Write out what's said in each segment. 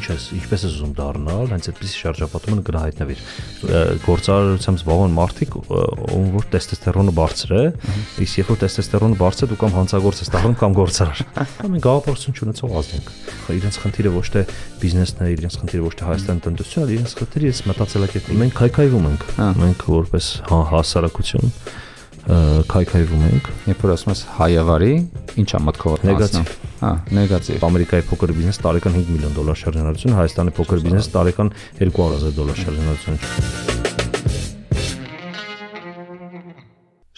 ինչ ես, ինչպես ես ուզում դառնալ, հենց այդպես շրջապատումը գրահայտնվիր։ Գործարարությամբ զբաղվան մարդիկ, ում որ տեստեստերոնը բարձր է, իսկ երբ որ տեստեստերոնը բարձր է, դու կամ հանցագործ ես դառնում կամ գործարար։ Մենք գաղափարություն չունեցող ազգ ենք։ Իրենց խնդիրը ոչ թե բիզնեսն է, իրենց խնդիրը ոչ թե Հայաստանի տնտեսությունն է, իրենց խնդիրը ես մտածելակերպ։ Մենք քայքայվում ենք։ Մենք որպես հասարակություն քայքայվում ենք։ Երբ որ ասում ես հայավարի, ի՞նչ է մտքով նեգատիվ։ Հա, նեգատիվ։ Ամերիկայի փոքր բիզնես տարեկան 5 միլիոն դոլար շարժանարություն, Հայաստանի փոքր բիզնես տարեկան 200 դոլար շարժանարություն։ Ժողովուրդ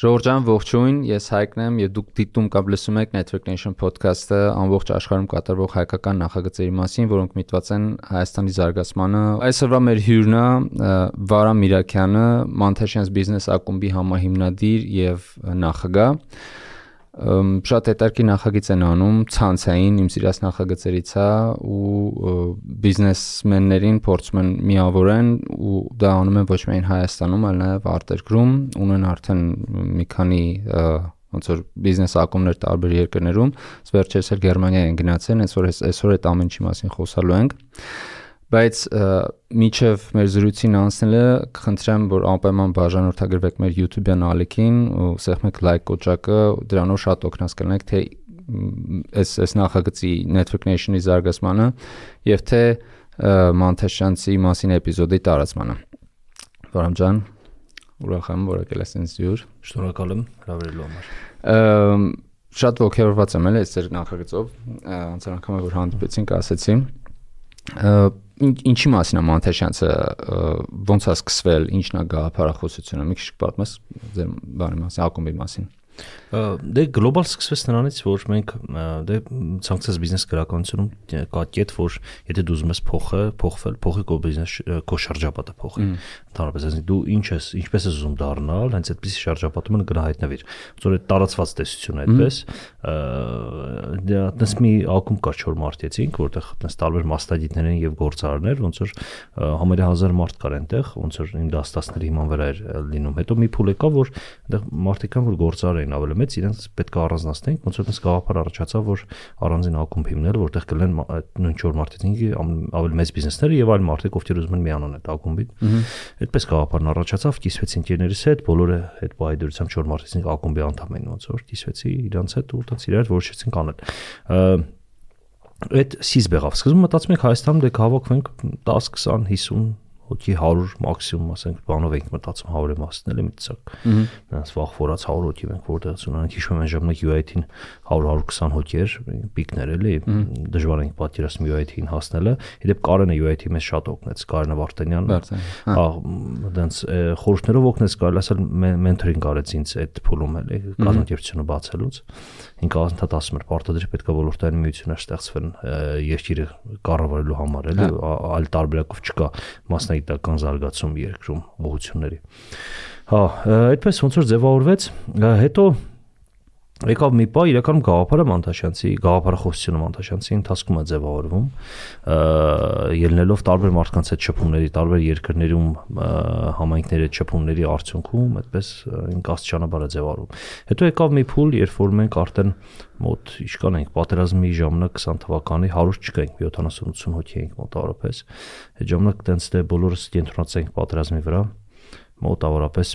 ջան, ողջույն, ես Հայկն եմ եւ դուք դիտում կամ լսում եք Network Nation podcast-ը ամբողջ աշխարհում կատարվող հայկական նախագծերի մասին, որոնք միտված են Հայաստանի զարգացմանը։ Այսօրվա մեր հյուրն է Վարամ Միրաքյանը, Mantashians Business ակումբի համահիմնադիր եւ նախագահ շատ հետարքի նախագիծ են անում ցանցային իմ սիրած նախագծերից է ու բիզնեսմեններին փորձում են միավորեն ու դա անում են ոչ միայն Հայաստանում, այլ նաև արտերկրում, ունեն արդեն մի քանի ոնց որ բիզնես ակումբներ տարբեր երկրներում, վերջերս էլ Գերմանիա են գնացել, այսօր այսօր այդ ամեն ինչի մասին խոսալու ենք բայց միջև մեր զրույցին անցնելը կխնդրեմ որ անպայման բաժանորդագրվեք մեր YouTube-յան ալիքին ու սեղմեք լայք կոճակը դրանով շատ օգնած կլինեք թե այս այս նախագծի Network Nation-ի զարգացմանը եւ թե Մանթեշյանցի մասին էպիզոդի տարածմանը Վարամ ջան ուրախ եմ որ եկել ես ինձ յուր շնորհակալ եմ հրավերելու համար շատ ողջերված եմ էլ այս ձեր նախագծով անցան անգամ որ հանդիպեցինք ասեցի ինչի մասին է Մանթեշյանցը ոնց է սկսվել, ինչն է գաղափարախոսությունը։ Մի քիչ պատմես ձեր բանի մասին, ակումբի մասին։ Դե գլոբալ սկսվեց նրանից, որ մենք դե ցանկացած բիզնես գրականությունում կա կետ, որ եթե դու ուզում ես փոխը, փոխվել, փոխի քո բիզնես քո շրջապատը փոխի։ Ընդհանրապես ասենք դու ինչ ես, ինչպես ես ուզում դառնալ, հենց այդպես շրջապատումը գրահայտնվիր։ Որ այդ տարածված տեսություն է այդպես։ Դա դե, այդպես մի ակումբ կա 4 մարտեցինք, որտեղ այդպես տարբեր մասնագետներ են եւ գործարարներ, ոնց որ համարյա 1000 մարդ կար այնտեղ, ոնց որ 9-10-ների հիման վրա էր լինում։ Հետո մի փուլ եկավ, որ այնտեղ մարդիկ կան, որ գործարար էին ավելի մեծ, իրենց պետք է առանձնացնենք, ոնց որ դες գաղափար առաջացավ, որ առանձին ակումբ հիմնել, որտեղ կլեն նույն 4 մարքեթինգի ավելի մեծ բիզնեսները եւ այլ մարդիկ, ովքեր ուզում են միանան այդ ակումբին։ Այդպես գաղափարն առաջացավ, կիսվեցի ընկերներիս հետ, բոլորը այդ բայդրությամբ 4 մարքեթինգ ակումբի անդամ էին ոնց որ կիսվեցի իրանց հետ ու տենց իրար որոշեցին կանել այդ սիզ բեղավ սկզբում մտածում ենք Հայաստանում դե հավաքվենք 10 20 50 հոգի 100 մաքսիմում ասենք բանով ենք մտածում 100-ը մասն էլի մի տեսակ նրանց վախ ֆորած 100 հոգի ենք որտեղից ունենք հիշում եմ ժամանակ UIT-ին 100-120 հոգի էր պիկներ էլի դժվար ենք պատկերացնում UIT-ին հասնելը իդեպ Կարենը UIT-ի մեզ շատ օգնեց Կարենը Վարդանյանը հա դենց խորհուրդներով օգնեց կարելի ասել մենթորինգ արեց ինձ այդ փուլում էլի կազմակերպությունը բացելուց ինքը ազնթատ ասում էր պարտադիր պետքա ոլորտային միություններ ստեղծվեն երկիրը կառավարելու համար էլի հա։ այլ տարբերակով չկա մասնագետ գիտական զարգացում երկրում ուղությունների։ Հա, այդպես ոնց որ ձևավորվեց, հետո եկավ մի պա իրականում գաղափարը Մանտաշյանցի գաղափարախոսությունը Մանտաշյանցի ընթացքում է ձևավորվում ելնելով տարբեր մարդկանց այդ շփումների տարբեր երկրներում համայնքների այդ շփումների արդյունքում այդպես ինքաստիճանաբար է ձևավորվում հետո եկավ մի փուլ երբ որ մենք արդեն մոտ իշքան ենք պատերազմի ժամանակ 20 թվականի 100 չկայինք 70-80 հոգի էինք մոտավորապես այդ ժամանակ տենց դե բոլորս կենտրոնացանք պատերազմի վրա մոտավորապես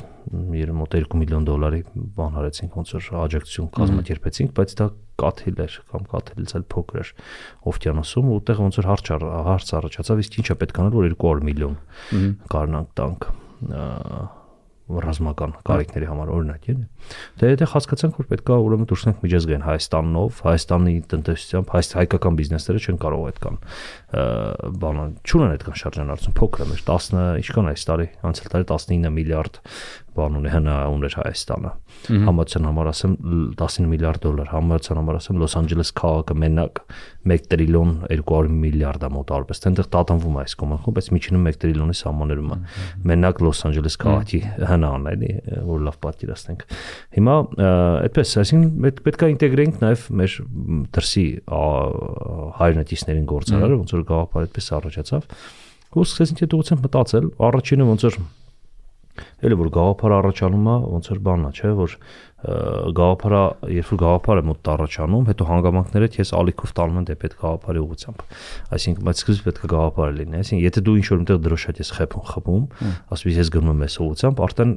մոտ 2 միլիոն դոլարի բան արեցինք ոնց որ աջակցություն կազմակերպեցինք, բայց դա կաթիլ էր կամ կաթիլից էլ փոքր էր օվկիանոսում ու այդտեղ ոնց որ հարց հարց առաջացավ իսկ ինչա պետք անել որ 200 միլիոն կարնանք տանք ռազմական կարիքների համար օրինակ էլի։ Դե եթե հասկացանք որ պետքա ուրեմն դուրս գանք միջազգային Հայաստանով, Հայաստանի տնտեսությամբ, հայ հայկական բիզնեսները չեն կարող այդքան բանը չունեն այդքան շարժանարություն փոքր է մեր 10 ինչքան է այս տարի անցյալ տարի 19 միլիարդ բան ունի հնա ուներ Հայաստանը համացան համար ասեմ 19 միլիարդ դոլար համացան համար ասեմ Լոս Անջելես քաղաքը մենակ 1 տրիլիոն 200 միլիարդ է մոտ արպես այնտեղ տատանվում է այս կոմակը բայց միջինում 1 տրիլիոնի սահմաններում է մենակ Լոս Անջելես քաղաքի հնան էլի որ լավ պատկերացնենք հիմա այդպես այսինքն պետք է ինտեգրենք նաև մեր դրսի հայրենիքներին գործարարը ոնց որ գաղափար այդպես առաջացավ. Ու սկսեցինք այդ ուղղությամբ մտածել առաջինը ոնց որ Էլի որ գաղափար առաջանում է, ոնց որ բանն է, չէ, որ գաղափարը, երբ որ գաղափարը մոտ առաջանում, հետո հանգամանքները քեզ ալիքով տանում են դեպի այդ գաղափարի ուղղությամբ։ Այսինքն, բայց սկզբից պետք է գաղափարը լինի, այսինքն, եթե դու ինչ-որ մտեղ դրոշակ ես խփում, խփում, ասես ես գնում եմ այս ուղղությամբ, արդեն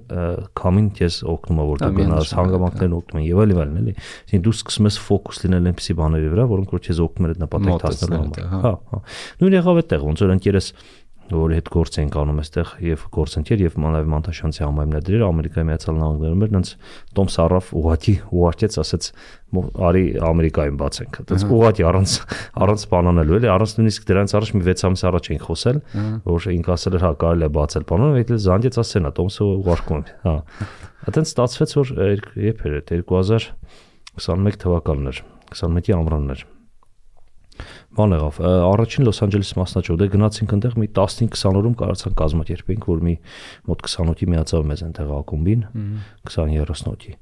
քամին քեզ օգնում է որ դու գնաս, հանգամանքներն օգնում են եւ այլ եւ այլն, էլի։ Այսինքն դու սկսում ես ֆոկուս լինել այնպիսի բաների վրա, որոնք որ քեզ օգնում են այդ նպատակ հասնելու համար։ Հա, հա։ Նույն եղավ այդտեղ, ոնց որ ընկերս որի հետ գործ ենք անում այստեղ եւ գործընկեր եւ Մանավ Մանտաշյանցի համայնքներ Ամերիկայի Միացյալ Նահանգներում էր նենց Տոմ Սարավ ուղակի ուղարկեց ասեց արի Ամերիկայում բացենք այդպես ուղակի առանց առանց բանանելու էլի առանց նույնիսկ դրանից առաջ մի 6 ամիս առաջ ենք խոսել որ ինք ասել էր հա կարելի է բացել բանանը այդ զանգեց ասենա Տոմսը ուղարկում հա այդտենց ստացվեց որ երբ էր 2021 թվականն էր 21-ի ամռանն էր բան եղավ առաջին Լոս Անջելեսի մասնաճյուղ դե գնացինք այնտեղ մի 15-20 օրում կարողացանք կազմակերպենք որ մի մոտ 28-ի միացավ մեզ այնտեղ ակումբին 20-30-ի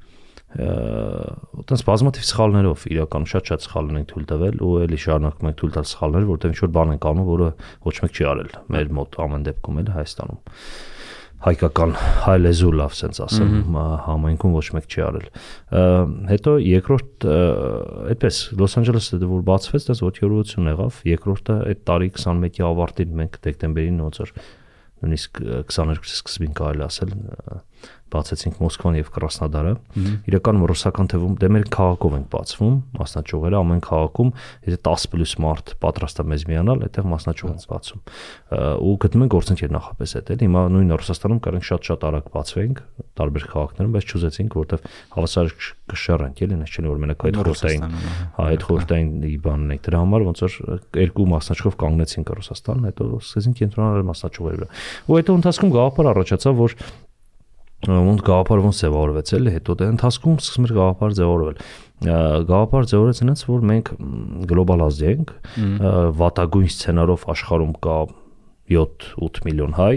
այտենց բազմաթիվ սխալներով իրական շատ-շատ սխալներ ենք թույլ տվել ու էլի շարունակում ենք թույլ տալ սխալներ որտեղ ինչ որ բան ենք անում որը ոչ մեկ չի արել մեր մոտ ամեն դեպքում էլ Հայաստանում հայկական հայ լեզու լավ sense ասեմ համայնքում ոչ մեկ չի արել հետո երկրորդ այդպես Լոս Անջելեսը որ բացվեց դա ոտյորություն եղավ երկրորդը այդ տարի 21-ի ավարտին մենք դեկտեմբերին ոնց որ նույնիսկ 22-ի սկզբին կարելի ասել բացեցինք Մոսկվան եւ Կրասնոդարը։ Իրականում ռուսական թվում դե մեր քաղաքով ենք բացվում, մասնաճյուղերը ամեն քաղաքում, եթե 10+ մարդ պատրաստ է մեզ միանալ, այդտեղ մասնաճյուղ ենք բացում։ Ու գտնում ենք գործընկեր նախապես այդ էլ։ Հիմա նույն Ռուսաստանում կարող շատ-շատ արագ բացվենք տարբեր քաղաքներում, բայց չուզեցինք, որովհետեւ հավասար կշեռանք, էլի, նշ չէ որ մենակ այդ խորտային, հա, այդ խորտային բանն է դրա համար ոնց որ երկու մասնաճյուղով կանգնեցինք Ռուսաստան, հետո սկսեցինք կենտրոնալ մասնաճյուղերի վրա։ Ու հետո ընթացքում գաղափար առաջացավ, որ ոնց գաղափար ոնց ձևավորվեց էլի հետո դե ընթացքում սկսում էր գաղափար ձևավորվել գաղափար ձևավորեց այնց որ մենք գլոբալ ազգ ենք վատագույն սցենարով աշխարհում կա 7-8 միլիոն հայ,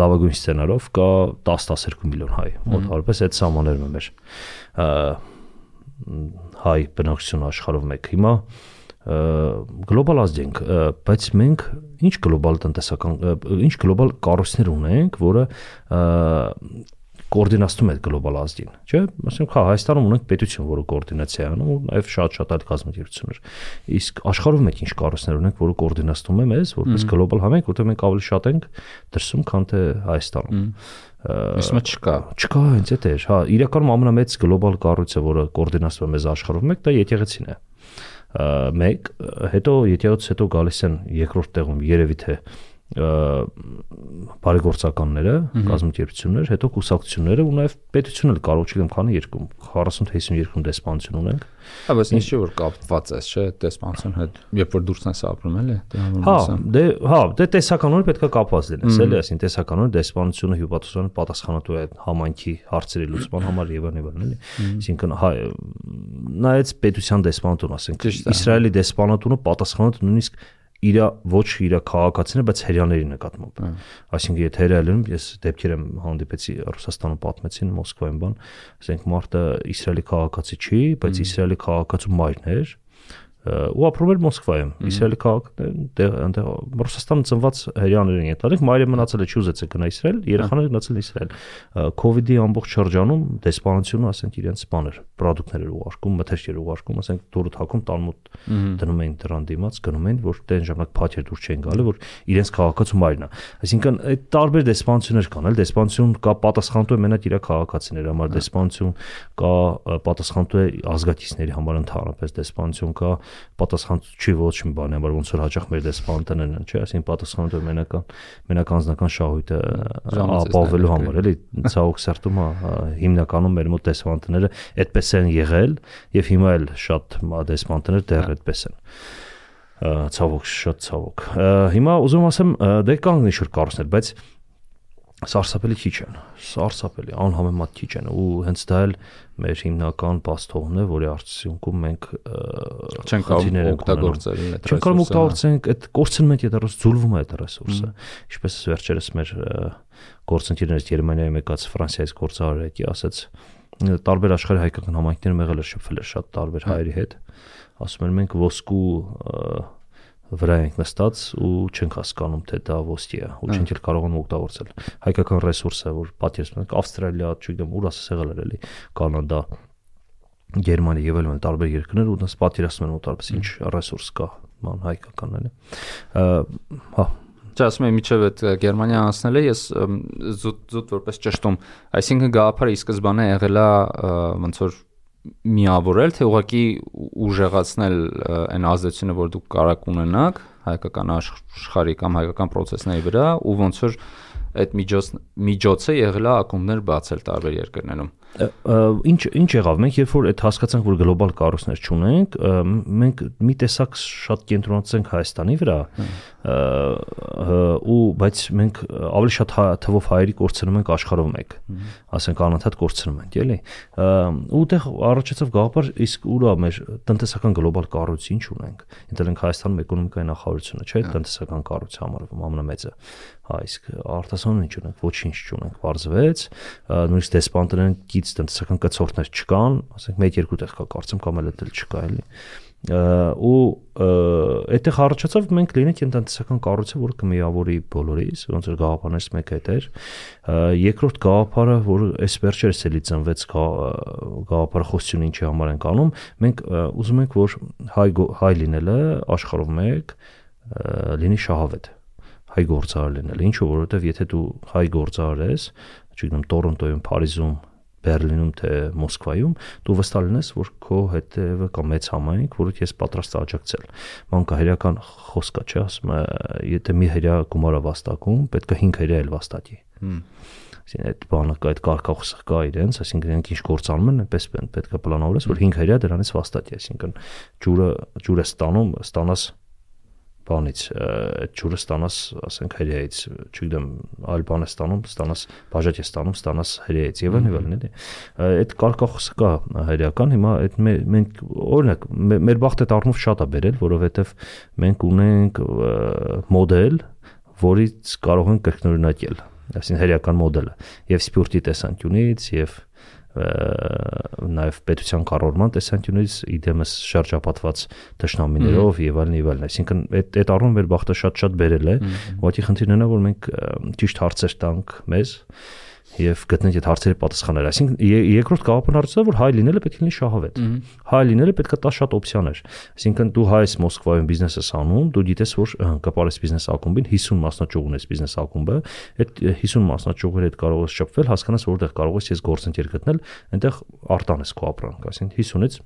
լավագույն սցենարով կա 10-12 միլիոն հայ։ Մոտ հարպես այդ սահմաններն են մեր հայ բնակչություն աշխարհով մեկ։ Հիմա գլոբալ ազգ ենք, բայց մենք ինչ գլոբալ տնտեսական ինչ գլոբալ կառույցներ ունենք, որը կոորդինացնում է գլոբալ ազգին, չէ՞։ Ասենք հա Հայաստանում ունենք պետություն, որը կոորդինացիա է անում ու նաև շատ-շատ այլ կազմակերպություններ։ Իսկ աշխարհում մենք ինչ կառույցներ ունենք, որը կոորդինացնում է մեզ, որպես գլոբալ համայնք, որտեղ մենք ավելի շատ ենք դրսում, քան թե Հայաստանում։ Իսկ չկա։ Չկա, հենց այդ է։ Հա, իրականում ամենամեծ գլոբալ կառույցը, որը կոորդինացվում է մեզ աշխարհում, մեկ դա եկեղեցին է։ Մեկ, հետո եկեղեցից հետո գալիս են երկրորդ տեղում երևի թե բարեգործականները, կազմակերպություններ, հետո կուսակցությունները ու նաև պետությունը էլ կարող չգիտեմ քանի երկու 40-52 դեսպանություն ունենք։ Հա, բայց ինչ չէ որ կապված է, չէ, դեսպանություն հետ, երբ որ դուրսն ես ապրում էլի, դե Հա, դե հա, դե տեսականորեն պետք է կապված լինես, էլի, այսինքն տեսականորեն դեսպանությունը հյուպատոսանը պատասխանատու է համայնքի հարցերի լուծման համար եւ այլն, էլի։ Այսինքն հա, նայած պետության դեսպանատուն, ասենք, Իսրայելի դեսպանատունը պատասխանատու նույնիսկ իր ոչ իր քաղաքացին է, բայց հերյաների նկատմամբ։ հա։ Այսինքն եթե հերելում ես դեպքեր եմ հանդիպեցի Ռուսաստանը պատմեցին Մոսկվայում բան, ասենք մարդը իսրայելի քաղաքացի չի, բայց իսրայելի քաղաքացու մայրն էր, ու ապրում էր Մոսկվայում, Իսրայելի քաղաք, դե- այնտեղ Ռուսաստանում ծնված հрьяաներին է տարիք, մայրը մնացել է Չուզեցը գնա Իսրայել, երեխաները գնացել Իսրայել։ Կովիդի ամբողջ շրջանում դեսպանությունը ասենք իրենց սպաներ, product-ներ էր ուղարկում, մթերք էր ուղարկում, ասենք դուրը թակում տանմուտ դնում էին դրան դիմաց, գնում էին, որ դեն ժամանակ փաթեր դուր չեն գալի, որ իրենց քաղաքացու մայրն է։ Այսինքն այդ տարբեր դեսպանություններ կան, էլ դեսպանություն կա պատասխանատու է մենակ իր քաղաքացիների համար, դեսպանություն կա պատասխանատու է ազգակիցների համար ընդհանրապես, դեսպանություն կա պատասխան չի ոչ մի բանի համար ոնց որ հաճախ մեր դեսպան տնեն են, չէ, այսինքն պատասխանատու մենական մենակ անձնական շահույթը ապահովելու համար, էլի ցավոք սերտում հիմնականում մեր մոտ դեսպանտները այդպես են եղել եւ հիմա էլ շատ դեսպանտներ դեռ այդպես են ցավոք շատ ցավոք հիմա ուզում ասեմ դե կան ինչ որ կառուցներ բայց սարսափելի քիչ են սարսափելի անհամեմատ քիչ են ու հենց դա էլ մեր հիմնական բաստողն է որի արդյունքում մենք չենք կարող օգտագործել չենք կարող օգտագործենք այդ կորցնում ենք այդ զուլվում է այդ ռեսուրսը ինչպես վերջերս մեր գործընկերներից Գերմանիայի մեկած Ֆրանսիայից գործարարի ասաց տարբեր աշխարհի հայկական համայնքներում եղել է շփվել շատ տարբեր հայերի հետ ասում են մենք ոսկու վրա ենք նստած ու չենք հասկանում թե դա ոստի է ու չենք էլ կարողանում օգտագործել հայկական ռեսուրսը որ պատերազմ ենք ավստրալիա չգիտեմ ուր ասես եղել էր էլի կանադա Գերմանիա եւ այլն տարբեր երկրներ ու դες պատերազմ են ուտարպես ինչ ռեսուրս կա ման հայկականն էլի հա Չէ, ասում եմ միջև այդ Գերմանիա անցնել է, ես զուտ զուտ որպես ճշտում, այսինքն գաղափարը ի սկզբանե եղել է ոնց որ միավորել, թե ուղղակի ուժեղացնել այն ազդեցությունը, որ դուք կարաք ունենաք հայկական աշխարհի կամ հայկական process-ների վրա ու ոնց որ այդ միջոց միջոցը եղել է ակումբներ բացել տարբեր երկրներում ինչ ինչ եղավ մենք երբ որ այդ հասկացանք որ գլոբալ կառույցներ չունենք մենք մի տեսակ շատ կենտրոնացենք Հայաստանի վրա ու բայց մենք ավելի շատ հա, թվով հայերի կորցնում ենք աշխարհով մեկ ասենք անընդհատ կորցնում ենք էլի ու դեղ առաջացավ գաղափար իսկ ուրա մեր տնտեսական գլոբալ կառույցը ինչ ունենք ինտել ենք Հայաստանում էկոնոմիկայի նախարարությունը չէ տնտեսական կառույցը համարվում ամենամեծը հա իսկ արտասանում ինչ ունենք ոչինչ չունենք բարձվեց նույնիսկ դեսպանտերեն կից տնտեսական կցորդներ չկան, ասենք 1-2 տեղ կա, կարծեմ կամ էլ էլ չկա էլի ու այդտեղ առաջացավ մենք լինենք տնտեսական կառույցը, որը կմիավորի բոլորիս, ոնց որ գաղափարներից մեկը այդ էր։ Երկրորդ գաղափարը, որը այս վերջերս էլի ծնվեց գաղափարախոսությունը ինչի համար ենք անում, մենք ուզում ենք, որ հայ հայ լինելը աշխարհով մեկ լինի շահավետ հայ գործարար լինել։ Ինչու, որովհետև եթե դու հայ գործարար ես, չգիտեմ, Տորոնտոյում, Փարիզում, Բերլինում թե Մոսկվայում, դու վստահ լինես, որ քո հետևը կա մեծ համայնք, որը քեզ պատրաստ է աջակցել։ Ման կա հերական խոսքա, չէ՞, ասում է, եթե մի հերյա գումարը վաստակում, պետք է 5 հերյա էլ վաստակի։ Այսինքն այդ բանը կա, այդ կարգախոսը կա իրենց, այսինքն իրենք ինչ գործանում են, այնպես պետք է պլանավորես, որ 5 հերյա դրանից վաստակի, այսինքն ջուրը ջուրը ստանում, ստանաս բանից այդ ջուրը ստանաս, ասենք հրեայից, չգիտեմ, այլ բան է ստանում, ստանաս բաժակ է ստանում, ստանաս հրեայից եւ այլն էլի։ Այդ կարկախոսը կա հրեական, հիմա այդ մենք օրինակ մեր բախտը դառնով շատ է բերել, որովհետեւ մենք ունենք մոդել, որից կարող ենք կրկնօրինակել, այսինքն հրեական մոդելը եւ սպյուրտի տեսանկյունից եւ նաև պետության կառավարման տեսանկյունից իդեմս շրջապատված դաշնամիներով եւ այլն եւ այլն այսինքն այդ այդ առումով մեր բախտը շատ-շատ բերել է ուղղակի խնդիրն է որ մենք ճիշտ հարցեր տանք մեզ եւ գտնենք այդ հարցերի պատասխանները։ Այսինքն երկրորդ գաղափարն հարցը որ հայ լինելը պետք է լինի շահավետ։ Հայ լինելը պետք է տա շատ օպցիաներ։ Այսինքն դու հայ ես Մոսկվայում բիզնես ես անում, դու գիտես որ կապարես բիզնես ակումբին 50 մասնաճյուղ ունես բիզնես ակումբը, այդ 50 մասնաճյուղերի հետ կարող ես շփվել, հասկանաս որտեղ կարող ես ես գործընկեր գտնել, այնտեղ արտան ես քո ապրանք, այսինքն 50-ից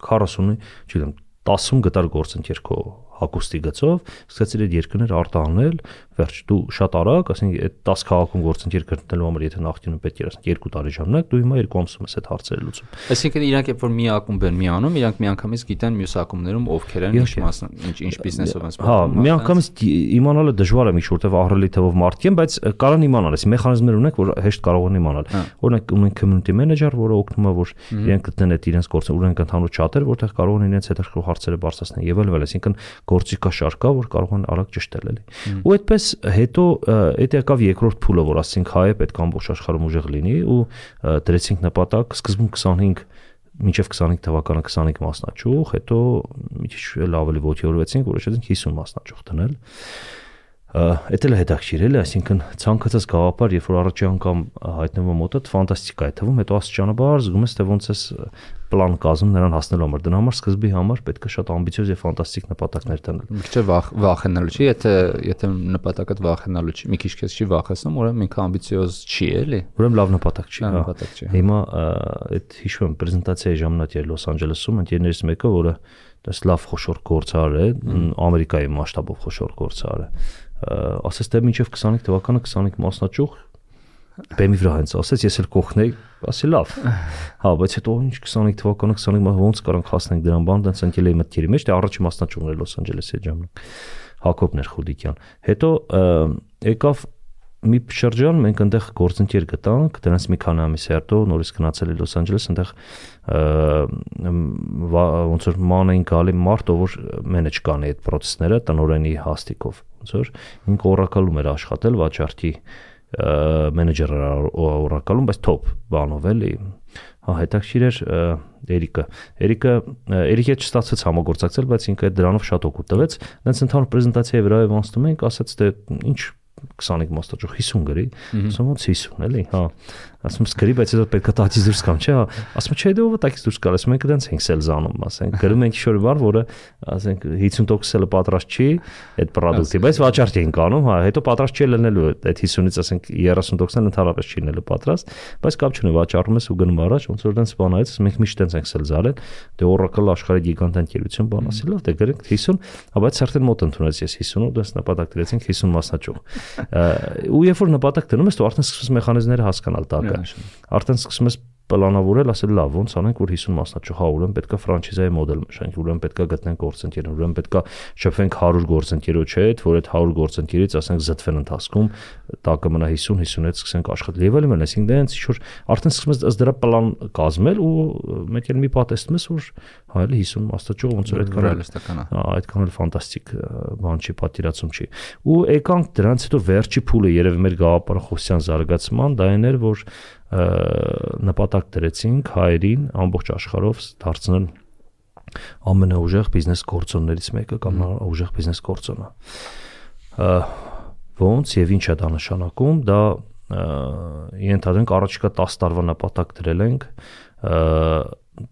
40-ի, չգիտեմ, 10-ում գտար գործընկեր քո հակոստի գծով, սկսեցիր այդ երկրներ արտահանել, վերջ դու շատ արագ, ասենք այդ 10 քաղաքում գործընկեր գտնելու համար եթե նախկինում պետք էր ասենք 2 տարի ժամանակ, դու հիմա 2 ամսում ես այդ հարցերը լուծում։ Այսինքն իրանք երբ որ մի ակումբ են միանում, իրանք միանգամից գիտեն մյուս ակումբներում ովքեր են, ինչ մասն, ինչ ինչ բիզնեսով են զբաղվում։ Հա, միանգամից իմանալը դժվար է մի շուրտև ահռելի թվով մարդ կեն, բայց կարան իմանալ, այս մեխանիզմներ ունենք, որ հեշտ կարող են իմանալ։ հա։ Օրինակ ունենք community manager, որը օգնում է, որ իրենք գտնեն այդ իրենց գործը, ունենք ընդհանուր չաթեր, որտեղ կարող են իրենց հետաքրքիր հարցերը բարձրացնել եւ այլն, այսինքն գործի կա շարք կա, որ կարող են արագ ճշտել էլի։ Ու այդպես հետո այդ եկավ երկրորդ փուլը, որ ասենք հայը պետք է ամբողջ աշխարհում ուժեղ լինի ու դրեցինք նպատակ սկզբում 25 մինչև 25 թվականը 25 մասնաճյուղ, հետո մի քիչ էլ ավելի ողջորվեցինք, որոշեցինք 50 մասնաճյուղ դնել Էդ էլ հետաքրիր էլի, այսինքն ցանկացած գաղափար, երբ որ առաջի անգամ հայտնվում մոտդ, ֆանտաստիկա է թվում, հետո աստիճանաբար զգում ես, թե ոնց էս պլան կազմում նրան հասնելու համար։ Դրա համար սկզբի համար պետք է շատ ամբիցիոզ եւ ֆանտաստիկ նպատակներ տանել։ Մի քիչ վախ վախենալու չի, եթե եթե նպատակդ վախենալու չի, մի քիչ քեզ չի վախեցնում, ուրեմն ինքը ամբիցիոզ չի, էլի։ Ուրեմն լավ նպատակ չի, հա։ Նպատակ չի։ Հիմա այդ հիշում եմ պրեզենտացիայի ժամանակ էր Լոս Անջելեսում, ընկերներից մեկը, որը դες լավ խոշոր գործար է, Ամերիկայի մասշտաբով խոշոր գործար է ասես թե մինչև 25 թվականը 25 մասնաճյուղ բեմի վրա հենց ասեց ես էլ կողնեի ասի լավ հա բայց հետո ինչ 25 թվականը 25 մաս ոնց կարանք հասնենք դրան բան դից ընկել էի մտքերի մեջ դե առաջի մասնաճյուղն էր Լոս Անջելեսի ժամանակ Հակոբներ Խուդիկյան հետո եկավ մի շրջան մենք այնտեղ գործընկեր գտանք, դրանց մի քանի ամիս հետո նորից գնացել Լոս Անջելես, այնտեղ ոնց որ ման էին գալի մարդ, ով որ մենեջ կանի այդ process-ները տնորենի հաստիկով ոնց որ ինքը Oracle-ում էր աշխատել վաճառքի մենեջեր Oracle-ում, բայց top բանով էլի հա հետաքրիր էր Էրիկը Էրիկը Էրիկի հետ չստացվեց համագործակցել բայց ինքը դրանով շատ օգուտ տվեց այնց ընդհանուր պրեզենտացիայի վրա եւ անցնում ենք ասաց դե ինչ 25 մոստաճու 50 գրի ասում ոնց 50 էլի հա ասում սկրի, բայց հետո պետք է տակից դուրս կամ, չէ՞, ասում չէ, դու ո՞վ տակից դուրս գալիս, մենք դրանց ենք սել զանում, ասենք, գրում ենք շոր բար, որը ասենք 50% սելը պատրաստ չի այդ product-ի, բայց վաճառք են կանում, հա, հետո պատրաստ չի լինելու այդ 50-ից ասենք 30%-ն ընդհանրապես չի լինելու պատրաստ, բայց կապ չունի, վաճառում ես ու գնում առաջ, ոնց որ դրանց բանայից մենք միշտ տենց ենք սել զարել, դե Oracle աշխարհի գիգանտ ընկերություն բան ասի, լավ, դե գրենք 50, հա, բայց արդեն մոտ ընդունեց ես 50-ը, դες նպատակ դրեցինք 50 մասնաճյուղ։ Ու երբ որ նպատակ դնում ես, դու արդեն սկսում ես մեխանիզմները հասկանալ տակ կա։ Արդեն սկսում ես պլանավորել, ասել լավ, ոնց անենք, որ 50 մասնաճյուղ, հա, ուրեմն պետքա ֆրանչիզայի մոդել մշանք, ուրեմն պետքա գտնենք գործընկերներ, ուրեմն պետքա շփվենք 100 գործընկերոջ հետ, որ այդ 100 գործընկերից ասենք զտվեն ընթացքում, տակը մնա 50-50-ից սկսենք աշխատել։ Եվ այլն, այսինքն դրանց ինչ որ արդեն սկսում ես ըստ դրա պլան կազմել ու մեկ էլ մի պատեսնում ես, որ հա էլի 50 մասնաճյուղ ոնց որ այդքան ռեալիստական է։ Հա, այդքան էլ ֆանտաստիկ բան չի, պատիրացում չի։ Ու եկանք դրանց հետո վերջի փուլը երևի մեր գաղափարախոսության զարգացման դա այն էր, որ նպատակ դրեցինք հայերին ամբողջ աշխարհով դարձնել ամենաուժեղ բիզնես գործոններից մեկը կամ ուժեղ բիզնես գործոնը։ Ոնց եւ ինչ է դա նշանակում, դա ենթադրենք առաջիկա 10 տարվա նպատակ դրել ենք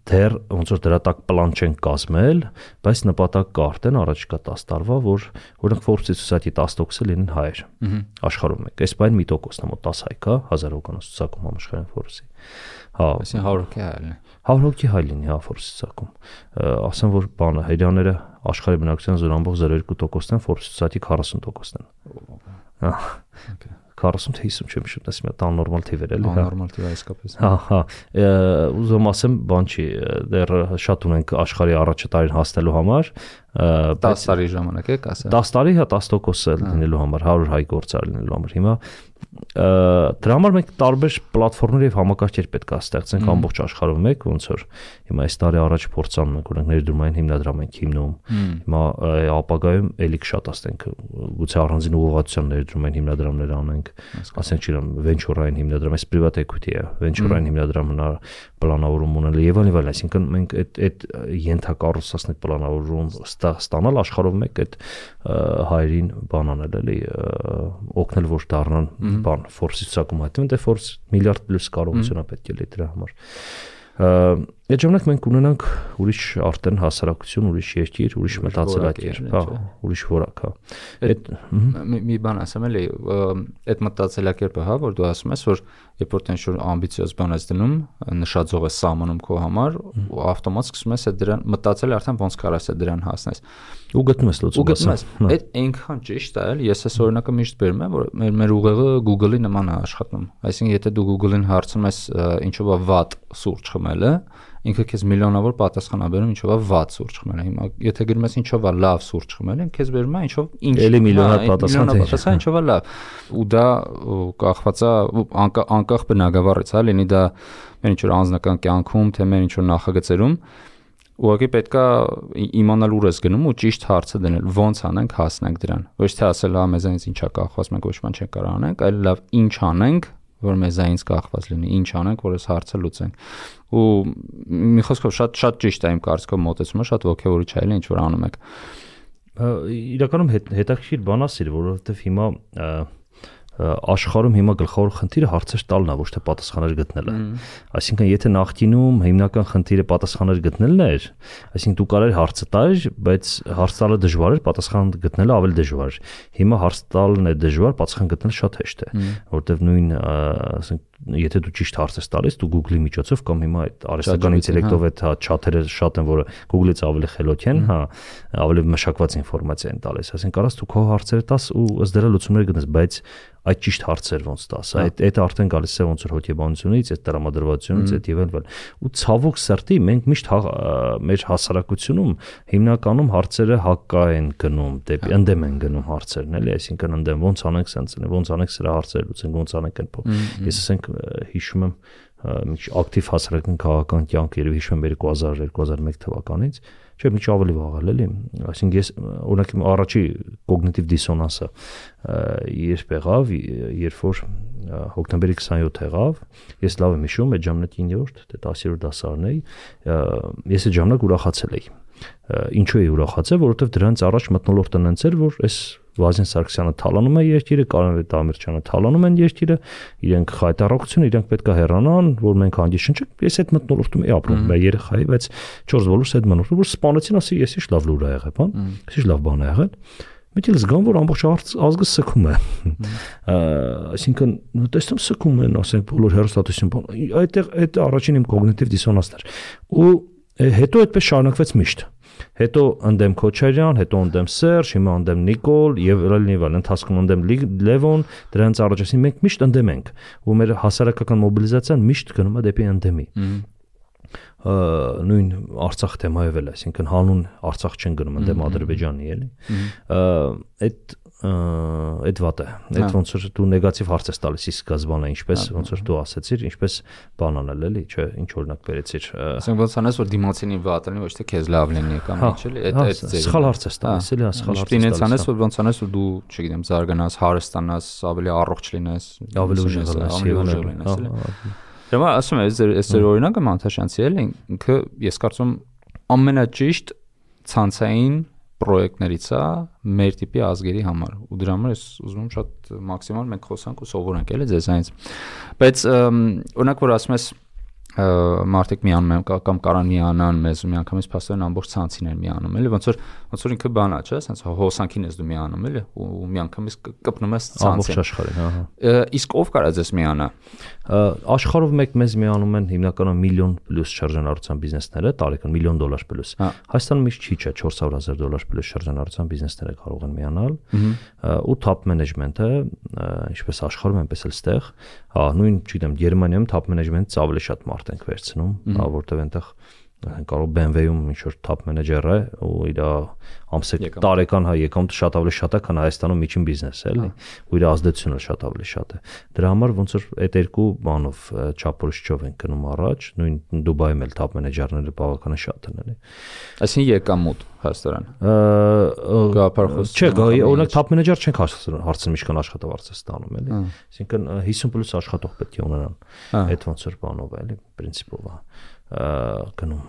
դեռ ոնց որ դրա տակ պլան չեն կազմել, բայց նպատակ կա արդեն առաջիկա 10 տարվա, որ օրինակ Forbes-ի ցուցակի 10%-ը լինեն հայեր։ Աշխարհում եք։ Այս բան մի տոկոսն է մոտ 10 հայ կա 1000 հոգանոց ցուցակում համաշխարհային Forbes-ի։ Հա, այսինքն 100 հոգի հայ լինի։ 100 հոգի հայ լինի, հա Forbes-ի ցուցակում։ Ասեմ որ բանը հերյաները աշխարհի բնակչության 0.02%-ն են, Forbes-ի ցուցակի 40%-ն են։ Հա։ 40 թե 50 չեմ հիշում, ասեմ, դա նորմալ թիվեր էլի, հա։ Նորմալ թիվ է իսկապես։ Հա, հա։ Ուզում ասեմ, բան չի, դեռ շատ ունենք աշխարհի առաջի տարին հասնելու համար, 10 տարի ժամանակ եք ասել 10 տարի հա 10% լինելու համար 100 հայ գործար լինելու համար հիմա դրա համար մենք տարբեր պլատֆորմներ եւ համակարգեր պետք է ստեղծենք ամբողջ աշխարհում մեկ ոնց որ հիմա այս տարի առաջ փորձանում ենք օրինակ ներդրումային հիմնադրամ ենք հիմնում հիմա ապագայում էլի շատ աստենք գուցե առանձին ուղղվածության ներդրումային հիմնադրամներ անենք ասենք չիրամ վենչուրային հիմնադրամ այս էքույթի է վենչուրային հիմնադրամ հնար պլանավորում ունել եւ այլն, այսինքն մենք այդ այդ ենթակառուցվածք պլանավորում ստանալ աշխարհով մեկ այդ հայերին բան անել էլի օգնել որ դառնան բան ֆորսի ցակում հայտնվում դե ֆորս միլիարդ պլյուս կարողություն է պետք է լի դրա համար Այդ ժամանակ մենք ունենանք ուրիշ արտեն հասարակություն, ուրիշ երկիր, ուրիշ մտածելակերպ, հա, ուրիշ որակ, հա։ Այդ մի բան ասեմ էլի, այդ մտածելակերպը, հա, որ դու ասում ես, որ երբ որ տենց որ ամբիցիոզ բան ես դնում, նշաձող ես սահմանում քո համար, ու ավտոմատ սկսում ես այդ դրան մտածել արդեն ոնց կարաս այդ դրան հասնես։ Ու գտնում ես լուծում։ Ու գտնում ես։ Այդ այնքան ճիշտ է, էլի, ես այս օրինակը միշտ բերում եմ, որ մեր մեր ուղեղը Google-ի նման է աշխատում։ Այսինքն, եթե դու Google-ին հարցնում ես ինչով է վատ սուրճ խմելը, ինքը քեզ միլիոնավոր պատասխան է բերում ինչով է վատ սուրճ խմելը։ Հիմա եթե գրում ես ինչով է լավ սուրճ խմելը, քեզ բերում է ինչով ինչ էլի միլիոնավոր պատասխան թե պատասխան ինչով է լավ։ Ու դա կախված է անկախ բնակավարից, հա, լինի դա մեր ինչ որ անձնական կյանքում, թե մեր ինչ որ նախագծերում ուղղակի պետքա իմանալ ուր ես գնում ու ճիշտ հարցը դնել ո՞նց անենք հասնենք դրան ոչ թե ասել հա մեզանից ինչա կախված մենք ոչ բան չենք կարող անենք այլ լավ ինչ անենք որ մեզանից կախված լինի ինչ անենք որ այս հարցը լուծենք ու մի խոսքով շատ շատ ճիշտ է իմ կարծիքով մոտեցումը շատ ողջավորիչ է ինչ որ անում եք իրականում հետաքրքիր բան ասիր որովհետև հիմա աշխարհում հիմա գլխավոր խնդիրը հարցեր տալն է, ոչ թե պատասխաններ գտնելը։ Այսինքն, եթե նախկինում հիմնական խնդիրը պատասխաններ գտնելն էր, այսինքն դու կարեր հարցը տալ, բայց հարց տալը դժվար էր, պատասխան գտնելը ավելի դժվար էր։ Հիմա հարց տալն է դժվար, պատասխան գտնելը շատ հեշտ է, որտեվ նույն, ասենք, եթե դու ճիշտ հարց ես տալիս, դու Google-ի միջոցով կամ հիմա այդ արհեստական ինտելեկտով այդ հա չաթերը շատ են, որը Google-ից ավելի խելոք են, հա, ավելի մշակված ինֆորմացիա են տալիս։ Այսինքն, կարաս դու քո հարցերը տաս ու ըստ դրա լուծումներ գտնես, բայց այդ ճիշտ հարցեր ոնց տաս, այդ այդ արդեն գալիս է ոնց որ հոգեբանությունից, այդ տրամադրվածությունից, այդ եւ այլն։ Ու ցավոք սրտի մենք միշտ մեր հասարակությունում հիմնականում հարցերը հակկա են գնում, դեպի ընդդեմ են գնում հարցերն, էլի, այսինքն ընդդեմ ոնց անենք սենց, ոնց անենք սրա հարցերը լուծենք, ոնց անենք այն։ Ես ասենք հիշում եմ մի ակտիվ հասարակական քաղաքական կյանք երևի հիշում եմ 2000-2001 թվականից չէ, մի քիչ ավելի վաղ էլի։ Այսինքն ես օրինակ առաջի կոգնիտիվ դիսոնանսը երբ եղավ, երբ որ հոկտեմբերի 27 եղավ, ես լավ եմ հիշում, այդ ժամանակ 9-րդ, թե 10-րդ դասարան էի, ես այդ ժամանակ ուրախացել էի ինչու է ուրախացել, որովհետև դրանից առաջ մտնոլորտը նենց էր, որ այս Վազեն Սարգսյանը թալանում է երկիրը, Կարեն Տամիրչյանը թալանում են երկիրը, իրենք խայտարակություն, իրենք պետք է հեռանան, որ մենք հանդի շնչենք։ Ես այդ մտնոլորտում եմ ապրում, մեր երեխայի, բայց 4 բոլորս այդ մտնոլորտում որ սպանեցին, ասի ես ինչ լավ լուր ա եղել, բան։ ինչ լավ բան ա եղել Միտիլ զգամ որ ամբողջ ազգը սքում է։ Այսինքն տեսնում սքում են, ասենք բոլոր հերոստատուսին Այդտեղ այդ առաջին իմ կոգնիտիվ դիսոնանսն էր։ Ու հետո այդպես շարունակվեց միշտ։ Հետո ընդեմ Քոչարյան, հետո ընդեմ Սերժ, հիմա ընդեմ Նիկոլ եւ Ռելնիվալ, ընթացքում ընդեմ Լևոն, դրանց առաջ ասին մենք միշտ ընդեմ ենք։ Ու մեր հասարակական մոբիլիզացիան միշտ գնում է դեպի ընդեմի նույն Արցախ թեմայով էլ, այսինքն հանուն Արցախ չեն գնում ընդեմ Ադրբեջանի, էլի։ Այդ այդ վատը այդ հա։ ոնց որ դու նեգատիվ հարց ես տալիս իսկ գազբանը ինչպես հա, ոնց որ դու ասացիր ինչպես բան անել էլի չէ ինչ օրինակ բերեցիր ասենք ոնց անես որ դիմացինի վատանի ոչ թե քեզ լավ լինի կամ հա, ինչ էլի այդ այդ ձեր սխալ հարց ես տալիս էլի սխալ հարց ես տալիս անես որ ոնց անես որ դու չգիտեմ զարգանաս հարստանաս ավելի առողջ լինես ավելի ուժեղ լինես ավելի ուժեղ լինես էլի Հիմա ասում եմ, այս ձեր օրինակը Մանթաշյանցի էլ ինքը ես կարծում ամենաճիշտ ցանցային պրոյեկտներից է մեր տիպի ազգերի համար ու դրա համար ես ուզում եմ շատ մաքսիմալ մենք խոսանք ու սովորենք էլի ձեզանից բայց օրինակ որ ասում ես մարդիկ միանում են կամ կարան միանան մեզ ու միանգամից փաստորեն ամբողջ ցանցին են միանում էլի ոնց որ ոնց որ ինքը բանա չէ ասենց հոսանքին ես դու միանում էլի ու միանգամից կպնում ես ցանցին ամբողջ աշխարհին ահա իսկ ով կարա ձեզ միանա աշխարհով մեկ մեզ միանում են հիմնականում միլիոն պլյուս շարժանառության բիզնեսները տարեկան միլիոն դոլար պլյուս հա։ Հայաստանում միշտ չի չէ 400000 դոլար պլյուս շարժանառության բիզնեսները կարող են միանալ ու top management-ը ինչպես աշխարհում այնպես էլ ստեղ հա նույն չգիտեմ Գերմանիայում top management-ը ավելի շատ մարդ ենք վերցնում որտեղ այնտեղ կարող BMW-ում ինչ որ top manager է ու իր ամսեկ տարեկան հա եկամուտը շատ ավելի շատ է, քան Հայաստանում միջին բիզնես է, էլի, ու իր ազդեցությունը շատ ավելի շատ է։ Դրա համար ոնց որ այդ երկու բանով չափորոշչով են գնում առաջ, նույն Դուբայում էլ top manager-ները բավականին շատ են, էլի։ Այսինքն եկամուտ հաստորան։ Գաղափարխոս։ Չէ, օրինակ top manager չենք հարցնում ինչքան աշխատավարձ է ստանում, էլի։ Այսինքն 50+ աշխատող պետք է ունենան։ Այդ ոնց որ բանով է, էլի, պրինցիպով է գնում։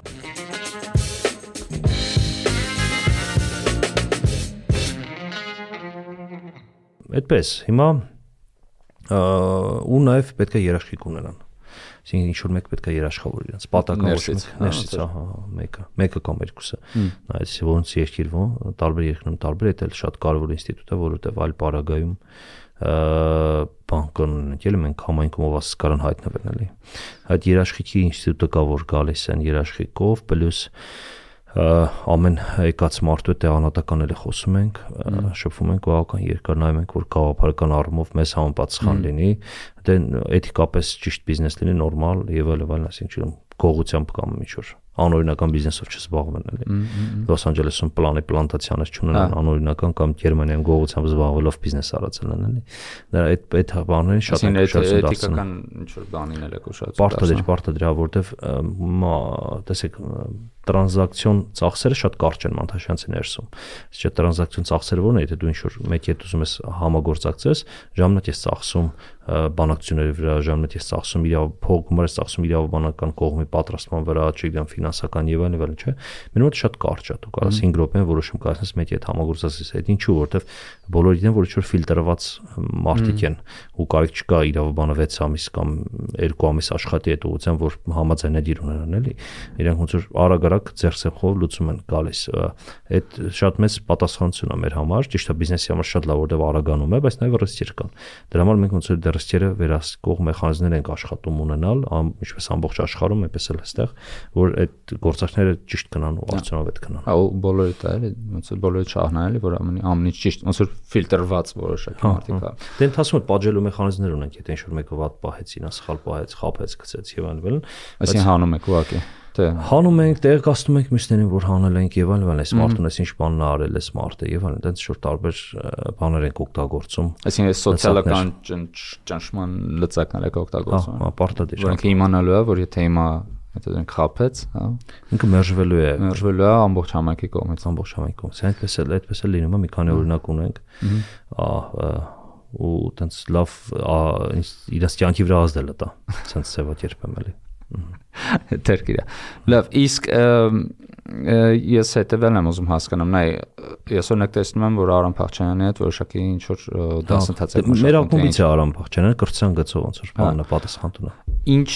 Այդպես, հիմա ու նաև պետք է երաշխիք ունենան։ Այսինքն ինչ որ մեկ պետք է երաշխավոր իրենց պատական ոչ ներսից, ահա, մեկը, մեկը կամ երկուսը։ Նայած ոնց երկիր ո, տարբեր երկրներում տարբեր, դա էլ շատ կարևոր ինստիտուտ է, որովհետև այլ պարագայում բան կան, ելը մենք համայնքում ով ասես կարան հայտնվել էլի։ Այդ երաշխիքի ինստիտուտը կա որ գալիս են երաշխիքով, պլյուս ամեն եկած մարդու տեղանատական էլ խոսում ենք, շփվում ենք բավական երկար նայում ենք որ գաղափարական առումով մեզ համապատասխան լինի, դե էթիկապես ճիշտ բիզնես լինի, նորմալ եւ այլ այլ, այսինքն գողությամբ կամ ինչ որ անօրինական բիզնեսով չզբաղվեն էլի։ Լոս Անջելեսում պլանի պլանտացիաներ չունենան անօրինական կամ Գերմանիայում գողությամբ զբաղվելով բիզնես արածել են էլի։ Դա այդ այդ բաներին շատ են շատ էթիկական ինչ որ բանին էլ է կոչած։ Պարտադիր, պարտադիր, որովհետև տեսեք տրանզակցիոն ծախսերը շատ կարճ են Մանթաշյանցի ներսում։ Իսկ տրանզակցիոն ծախսերը ո՞րն է, եթե դու ինչ որ մեկի հետ ուզում ես համագործակցես, ժամանակ ես ծախսում բանակցությունների վրա, ժամանակ ես ծախսում իրավ փող գումար ես ծախսում իրավաբանական կողմի պատրաստման վրա, չգիտեմ, ֆինանսական եւ այլն եւ այլն, չէ։ Մեր մոտ շատ կարճ է, դու կարաս 5 րոպեն որոշում կայացնես մեկի հետ համագործակցես, այդ ինչու, որովհետեւ բոլորը գիտեն, որ ինչ որ ֆիլտրված մարդիկ են ու կարիք չկա իրավաբանը 6 ամիս կամ 2 ամիս աշխատի այդ ուղղությամբ, որ համաձայնագիր ունենան, էլի։ Իրենք ոնց որ արագ-արագ ձերսեխով լուծում են գալիս։ Այդ շատ մեծ պատասխանատվություն է մեր համար, ճիշտ է բիզնեսի համար շատ լավ որտեղ արագանում է, բայց նաև ռիսկեր կան։ Դրա համար մենք ոնց որ դեռ ռիսկերը վերահսկող մեխանիզմներ ենք աշխատում ունենալ, ինչպես ամբողջ աշխարհում, այնպես էլ այստեղ, որ այդ գործարքները ճիշտ կնան ու արդյունավետ կնան։ Հա, ու բոլորը դա էլի, ոնց որ բոլորը չահնայելի, որ ամենի ամենից ճիշտ, ոնց որ ֆիլտրված որոշակի հա, մարդիկ հա։ Դե ընթացքում պատժելու մեխանիզմներ ունենք, եթե ինչ-որ մեկը վատ պահեցին, սխալ պահեց, խափեց, գցեց եւ այլն։ Այսինքն հանում եք ուղակի։ Դե հանում ենք, տեղեկացնում ենք մյուսներին, որ հանել ենք եւ այլն, այս մարդուն էս ինչ բանն արել էս մարդը եւ այլն, դենց շուտ տարբեր բաներ ենք օգտագործում։ Այսինքն սոցիալական ճնշման լծակներ եք օգտագործում։ Հա, պարտադիր։ Որոնք իմանալու է, որ եթե հիմա հետո խափեց, հա։ Ինքը մերժվելու է։ Մերժվելու է ամբողջ համակի կողմից, ամբողջ համակի կողմից։ Այդպես էլ, այդպես էլ լինում է, մի քանի օրինակ ունենք։ Ահա ու տենց լավ իրաց կյանքի վրա ազդել է դա։ Սենց ծավալ երբեմն էլի։ Տերկիրա։ Լավ, իսկ ես հետևել եմ ուզում հասկանամ, նայ ես օրինակ տեսնում եմ, որ Արամ Փախչյանի հետ որոշակի ինչ որ դասընթաց է մշակում։ Մեր ակումբից է Արամ Փախչյանը կրթության գծով ոնց որ բանը պատասխան տունը։ Ինչ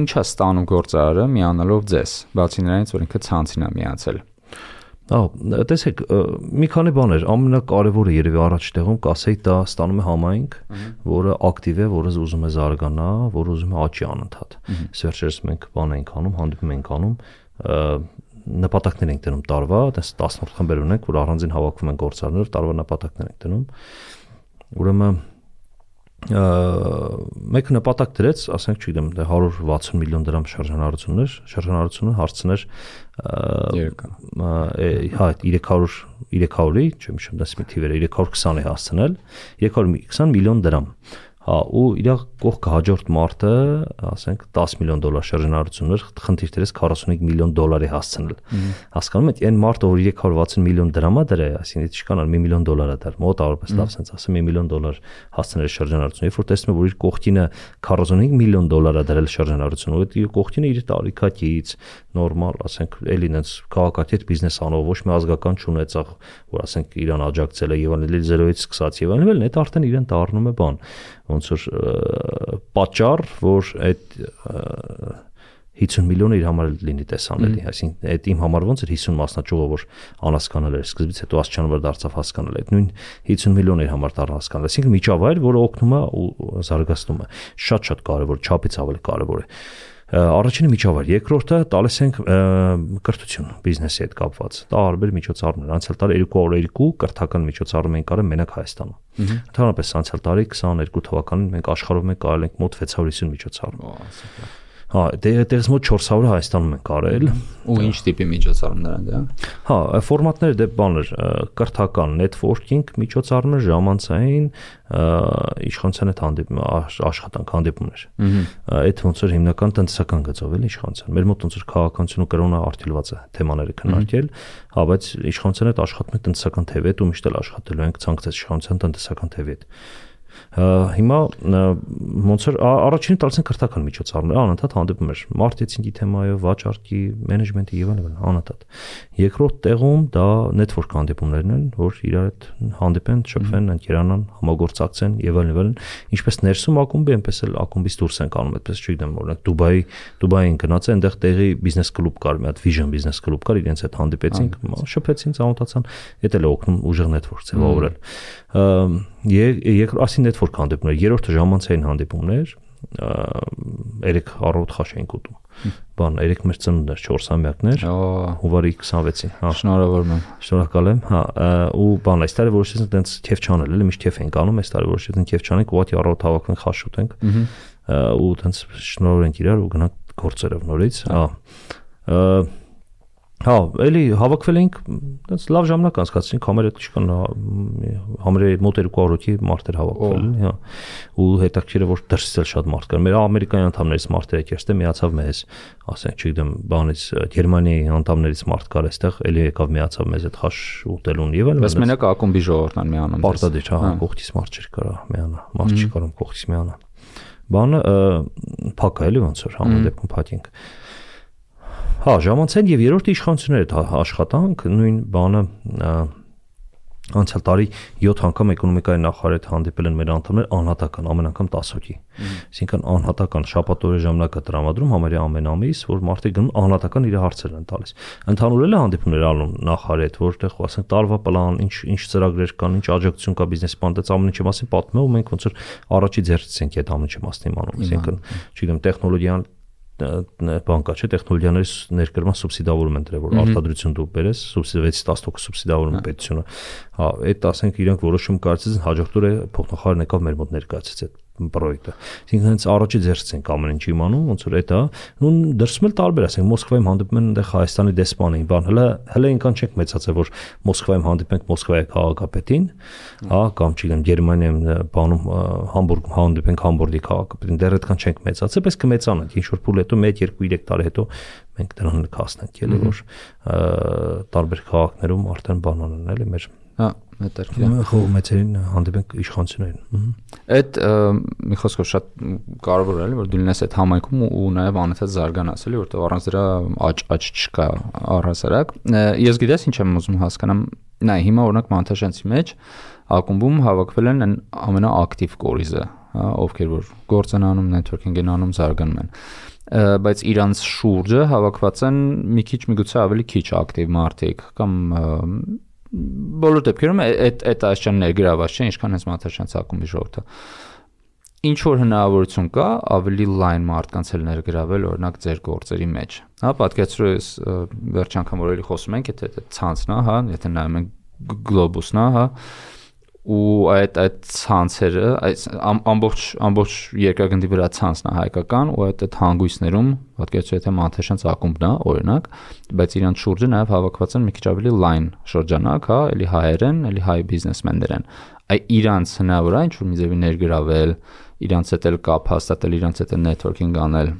ինչա ստանում գործարարը միանալով ձեզ, բացի նրանից, որ ինքը ցանցին է միացել։ Ահա, տեսեք, մի քանի բաներ, ամենակարևորը երևի առաջ տեղում կասեի դա ստանում է համայնք, որը ակտիվ է, որը ուզում է զարգանա, որը ուզում է աճի անընդհատ։ Սերժերս մենք բան ենք անում, հանդիպում ենք անում, նպատակներ ենք դնում տարվա, այդպես 18 խմբեր ունենք, որ առանձին հավաքվում են գործարարներ, տարվա նպատակներ ենք դնում։ Ուրեմն մեկ նպատակ դրեց, ասենք, չգիտեմ, 160 դե միլիոն դրամ շարժանառություններ, շարժանառությունը հարցներ հա 300 300-ի, չեմ հիշում դες մի թիվերը 320-ի հասցնել, 320 միլիոն դրամ հա ու իր կողքը հաջորդ մարտը, ասենք 10 միլիոն դոլար շրջանառություններ, խնդիր դրես 45 միլիոն դոլարի հասցնել։ Հասկանում եք, այն մարտը, որ 360 միլիոն դրամա դրե, այսինքն ինչքան է 1 միլիոն դոլար է դար, մոտ արպես լավ sense ասեմ 1 միլիոն դոլար հասցնել շրջանառություն։ Երբ որ տեսնում եմ, որ իր կողքինը 45 միլիոն դոլար է դրել շրջանառություն, ու իր կողքինը իր տարիքակից նորմալ, ասենք, էլի նենց քաղաքացի բիզնես անող ոչ մի ազգական չունեցող, որ ասենք իրան աջակցել է եւ այլն, զերոյից սկսած եւ այլն, այդ արդեն իրեն դառնում է բան ոնց որ պատճառ, որ այդ 50 միլիոնը իր համար լինի տեսանելի, այսինքն այդ իմ համար ոնց էր 50 մասնաճյուղը, որ անհասկանալ էր սկզբից, հետո որ դարձավ հասկանալ, այդ նույն 50 միլիոնը իր համար դառնա հասկանալ, այսինքն միջավայր, որը օգնում է ու զարգացնում է, շատ-շատ կարևոր, չափից ավելի կարևոր է առաջինը միջավայր, երկրորդը տալիս ենք կրթություն բիզնեսի հետ կապված։ Տարբեր միջոցառումներ, անցյալ տարի 2 օր 2 կրթական միջոցառում ենք արել մենակ Հայաստանում։ Ընդհանրապես անցյալ տարի 22 թվականին մենք աշխարհում ենք արել ենք մոտ 650 միջոցառում։ Հա, դերս մոտ 400 Հայաստանում ենք արել։ Ու ինչ տիպի միջոցառումներ են դա։ Հա, ֆորմատները դե բաներ, կրթական, networking միջոցառումներ, ժամանցային, իշխանության հետ հանդիպում, աշխատանք հանդիպումներ։ Այդ ոնց որ հիմնական տնտեսական գծով էլ իշխանության։ Մեր մոտ ոնց որ քաղաքականություն ու կրոնը արտիլված է թեմաները քննարկել, հա, բայց իշխանության հետ աշխատում ենք տնտեսական թևի հետ ու միշտ էլ աշխատելու ենք ցանկացած իշխանության տնտեսական թևի հետ հիմա ոնց որ առաջին տալիս են քրթական միջոցառումներ, անընդհատ հանդիպում էր մարքեթինգի թեմայով, վաճառքի, մենեջմենթի եւ այլն, անընդհատ։ Երկրորդ տեղում դա network հանդիպումներն են, որ իրար հետ հանդիպեն, շփվեն, ընկերանան, համագործակցեն եւ այլն եւ այլն։ Ինչպես ներսում ակումբի, այնպես էլ ակումբից դուրս են կանում, այդպես չգիտեմ, օրինակ Դուբայի, Դուբային գնաց, այնտեղ տեղի բիզնես կլուբ կար, մի հատ Vision բիզնես կլուբ կար, իրենց հետ հանդիպեցինք, շփվեցին, ծանոթացան, դա էլ է օգնում ուժեղ network ձևավորել երկրորդ ասին network հանդիպումներ, երրորդը ժամանցային հանդիպումներ, երեք առավոտ խաշ էինք ուտում։ Բան, երեք մեր ծնունդներ 4-ամյակներ, հունվարի 26-ին, հա։ Շնորհավորում եմ։ Շնորհակալ եմ, հա, ու բան, այս տարի որոշեցինք տենց քեֆ չանել, էլի միշտ քեֆ ենք անում, այս տարի որոշեցինք քեֆ չանենք, ուղղակի առավոտ հավաքվենք խաշ ուտենք։ ու տենց շնորհենք իրար ու գնանք գործերով նորից, հա Հա, էլի հավաքվել էինք, այնց լավ ժամանակ անցկացրինք, համերը չկան համերը մոտ 200-ի մարտեր հավաքվել, հա։ Ու հետաքրքիրը որ դրսից էլ շատ մարդ կար։ Մեր ամերիկայի անդամներից մարդերը եկերստե միացավ մեզ, ասենք, չգիտեմ, բանից Գերմանիայի անդամներից մարդ կար այստեղ, էլի եկավ միացավ մեզ այդ խաշ ուտելուն եւ այլն։ Բայց մենակ ակումբի ժողովուրդն են միանում։ Պարտադիր, հա, կողքից մարդ չի կարա միանա, մարդ չի կարող կողքից միանա։ Բանը փակա էլի ոնց որ համը դեպքում փակենք։ Հա, ժամանցային եւ երրորդ իշխանությունները աշխատանք, նույն բանը անցյալ տարի 7 անգամ էկոնոմիկայի նախարարը հանդիպել են մեր անդամներ անհատական ամեն անգամ 10 հոգի։ Այսինքն անհատական շաբաթօրի ժամանակը տրամադրում համարյա ամեն ամիս, որ մարդիկ գնում անհատական իր հարցերն են տալիս։ Ընդհանուր էլ հանդիպումներ անում նախարարի հետ, որտեղ ասենք տարվա պլան, ինչ ինչ ծրագրեր կան, ինչ աջակցություն կա բիզնես պլան, դից ամեն ինչի մասին պատմում ու մենք ոնց որ առաջի ձեռքից ենք այդ ամեն ինչի մասին իմանում։ Այսինքն, չգիտեմ, տեխնոլոգիան բան կա, չէ, տեխնոլոգիաների ներկրման սուբսիդավորում են դրել, որ արտադրություն դու բերես, սուբսիդի 6-10% սուբսիդավորում պետությունը։ Հա, այդ ասենք իրանք որոշում կարծես հաջորդ օրը փոխնախարարն եկավ մեր մոտ ներկայացեց այդ պրոյեկտը։ Այսինքն հենց առաջի ձեռքից ենք ամեն ինչ իմանում, ոնց որ դա ու դրսում էլ տարբեր, ասենք Մոսկվայում հանդիպում են այնտեղ Հայաստանի դեսպանին, բան, հələ հələ ինքան չենք մեծացել, որ Մոսկվայում հանդիպենք Մոսկվայի քաղաքապետին, հա, կամ չգիտեմ Գերմանիայում բանում Համբուրգում հանդիպենք Համբուրգի քաղաքապետին, դեռ այդքան չենք մեծացել, բայց կմեծանանք, ինչ որ փուլ հետո 1-2-3 տարի հետո մենք դրան կհասնենք, էլի որ տարբեր քաղաքներում արդեն բանանն էլի մեր Հա, հետաքրքիր։ Խողմեցերին հանդիպենք իշխանություններին։ Այդ մի խոսքով շատ կարևոր է, որ դու լինես այդ համայնքում ու նաև անընդհատ զարգանաս, էլի, որտեղ առանց դրա աճ աճ չկա առհասարակ։ Ես գիտես ինչ եմ ուզում հասկանամ։ Նայ, հիմա օրինակ Մանթաշանցի մեջ ակումբում հավաքվել են ամենաակտիվ կորիզը, հա, ովքեր որ գործ են անում, networking են անում, զարգանում են բայց իրանց շուրջը հավաքված են մի քիչ միգուցե ավելի քիչ ակտիվ մարդիկ կամ բոլոր դեպքերում այդ այդ աշճան ներգրաված չէ, ինչքան հենց մաթաշանց ակումբի ժողովուրդը։ Ինչ որ հնարավորություն կա ավելի լայն մարդկանց էլ ներգրավել օրինակ ձեր գործերի մեջ։ Հա, պատկերացրու ես վերջ անգամ որ էլի խոսում ենք, եթե ցանցն է, հա, եթե նայում ենք գլոբուսն է, հա, ու այդ այդ ցանցերը այս ամբողջ ամբողջ երկրագնդի վրա ցանցն է հայկական ու այդ այդ հանգույցներում պատկերացրու եթե մանթեշանց ակումբն է օրինակ բայց իրանց շուրջը նաև հավաքված են մի քիչ ավելի լայն շրջանակ հա էլի հայեր են էլի հայ բիզնեսմեններ են այ իրանց հնարավոր է ինչ որ մի ձևի ներգրավել իրանց հետ էլ կապ հաստատել իրանց հետ networking անել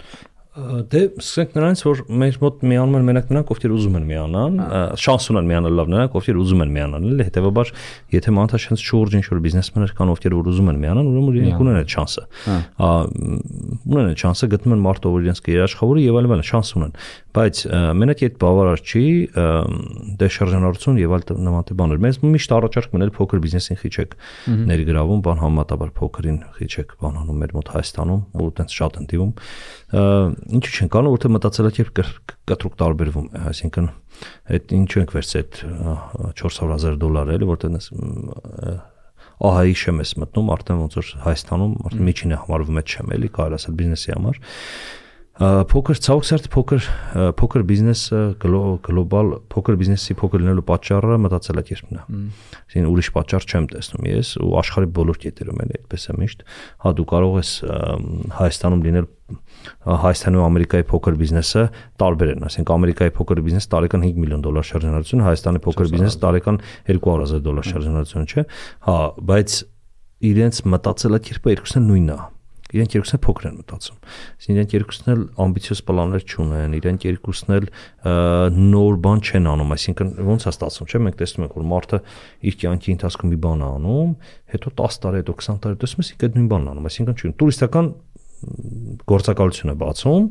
Դե սկսենք նրանից, որ մեր մոտ միանում են մենակ նրանք, ովքեր ուզում են միանան, շանս ունեն միանալ լավ նրանք, ովքեր ուզում են միանալ, էլի հետեւաբար, եթե մանթաշենց շուրջ ինչ որ բիզնեսմեններ կան, ովքեր որ ուզում են միանալ, ուրեմն իրենք ունեն այդ շանսը։ ունեն այդ շանսը, գտնում են մարդ, ով իրենց կերաշխավորի եւ այլն, շանս ունեն բայց մենակ այդ բավարար չի դե շարժանառություն եւ այլ նման բաներ։ Մենք միշտ առաջարկ մնել փոքր բիզնեսին խիչեք ներգրավում, բան համատաբար փոքրին խիչեք բան անում մեր մոտ Հայաստանում, ու այտենց շատ են դիվում։ Ինչու չեն կանում, որտեղ մտածելակերպ կտրուկ տարբերվում է, այսինքն այդ ինչու ենք վերցրել այդ 400000 դոլար էլի, որտեղ ահայի շեմ ես մտնում արդեն ոնց որ Հայաստանում արդեն միջինը համարվում է չեմ էլի կարելի ասել բիզնեսի համար փոքր ցավոքսերտ փոքր փոքր բիզնեսը գլոբալ փոքր բիզնեսի փոքր լինելու պատճառը մտածելակերպն է։ Այսինքն ուրիշ պատճառ չեմ տեսնում ես ու աշխարհի բոլոր կետերում էլ այդպես է միշտ։ Հա դու կարող ես Հայաստանում լինել Հայաստանի ու Ամերիկայի փոքր բիզնեսը տարբեր են, ասենք Ամերիկայի փոքր բիզնես տարեկան 5 միլիոն դոլար շարժանարություն, Հայաստանի փոքր բիզնես տարեկան 200.000 դոլար շարժանարություն չէ։ Հա, բայց իրենց մտածելակերպը երկուսն նույնն է իրենք երկուսն էլ փոքր են մտածում։ իրենք երկուսն էլ ամբիցիոզ պլաններ չունեն, իրենք երկուսն էլ նոր բան չեն անում, այսինքն ոնց է ստացվում, չէ՞, մենք տեսնում ենք, որ մարդը իր կյանքի ընթացքում մի բան է անում, հետո 10 տարի, հետո 20 տարի տեսնում ես ինքը նույն բանն անում, այսինքն չի տուրիստական գործակալություն է բացում,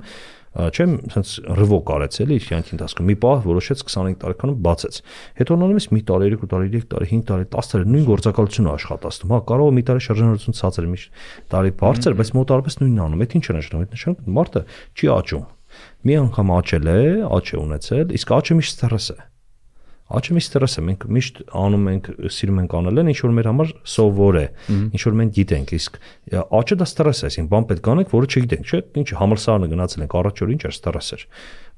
չեմ sense ռվոկ արեց էլի իր կյանքի ընթացքում մի պահ որոշեց 25 տարեկանում բացեց հետո նորմալ ես մի տարի 2 տարի 3 տարի 5 տարի 10 տարի նույն գործակալությունը աշխատացնում հա կարող է մի տարի շրջանառություն ցածր մի տարի բարձր բայց մոտարպես նույնն անում այդ ինչ է նշանակում այդ նշանակում մարդը չի աճում մի անգամ աճել է աճ է ունեցել իսկ աճը միշտ ստրես է Աճը մի ստրես է, մենք միշտ անում ենք, սիրում ենք անել են, ինչ որ մեր համար սովոր է, ինչ որ մենք գիտենք, իսկ աճը դա ստրես է, այսինքն բան պետք անենք, որը չգիտենք, չէ՞, ինչ համալսարանը գնացել ենք, առաջ օր ինչ էր ստրես էր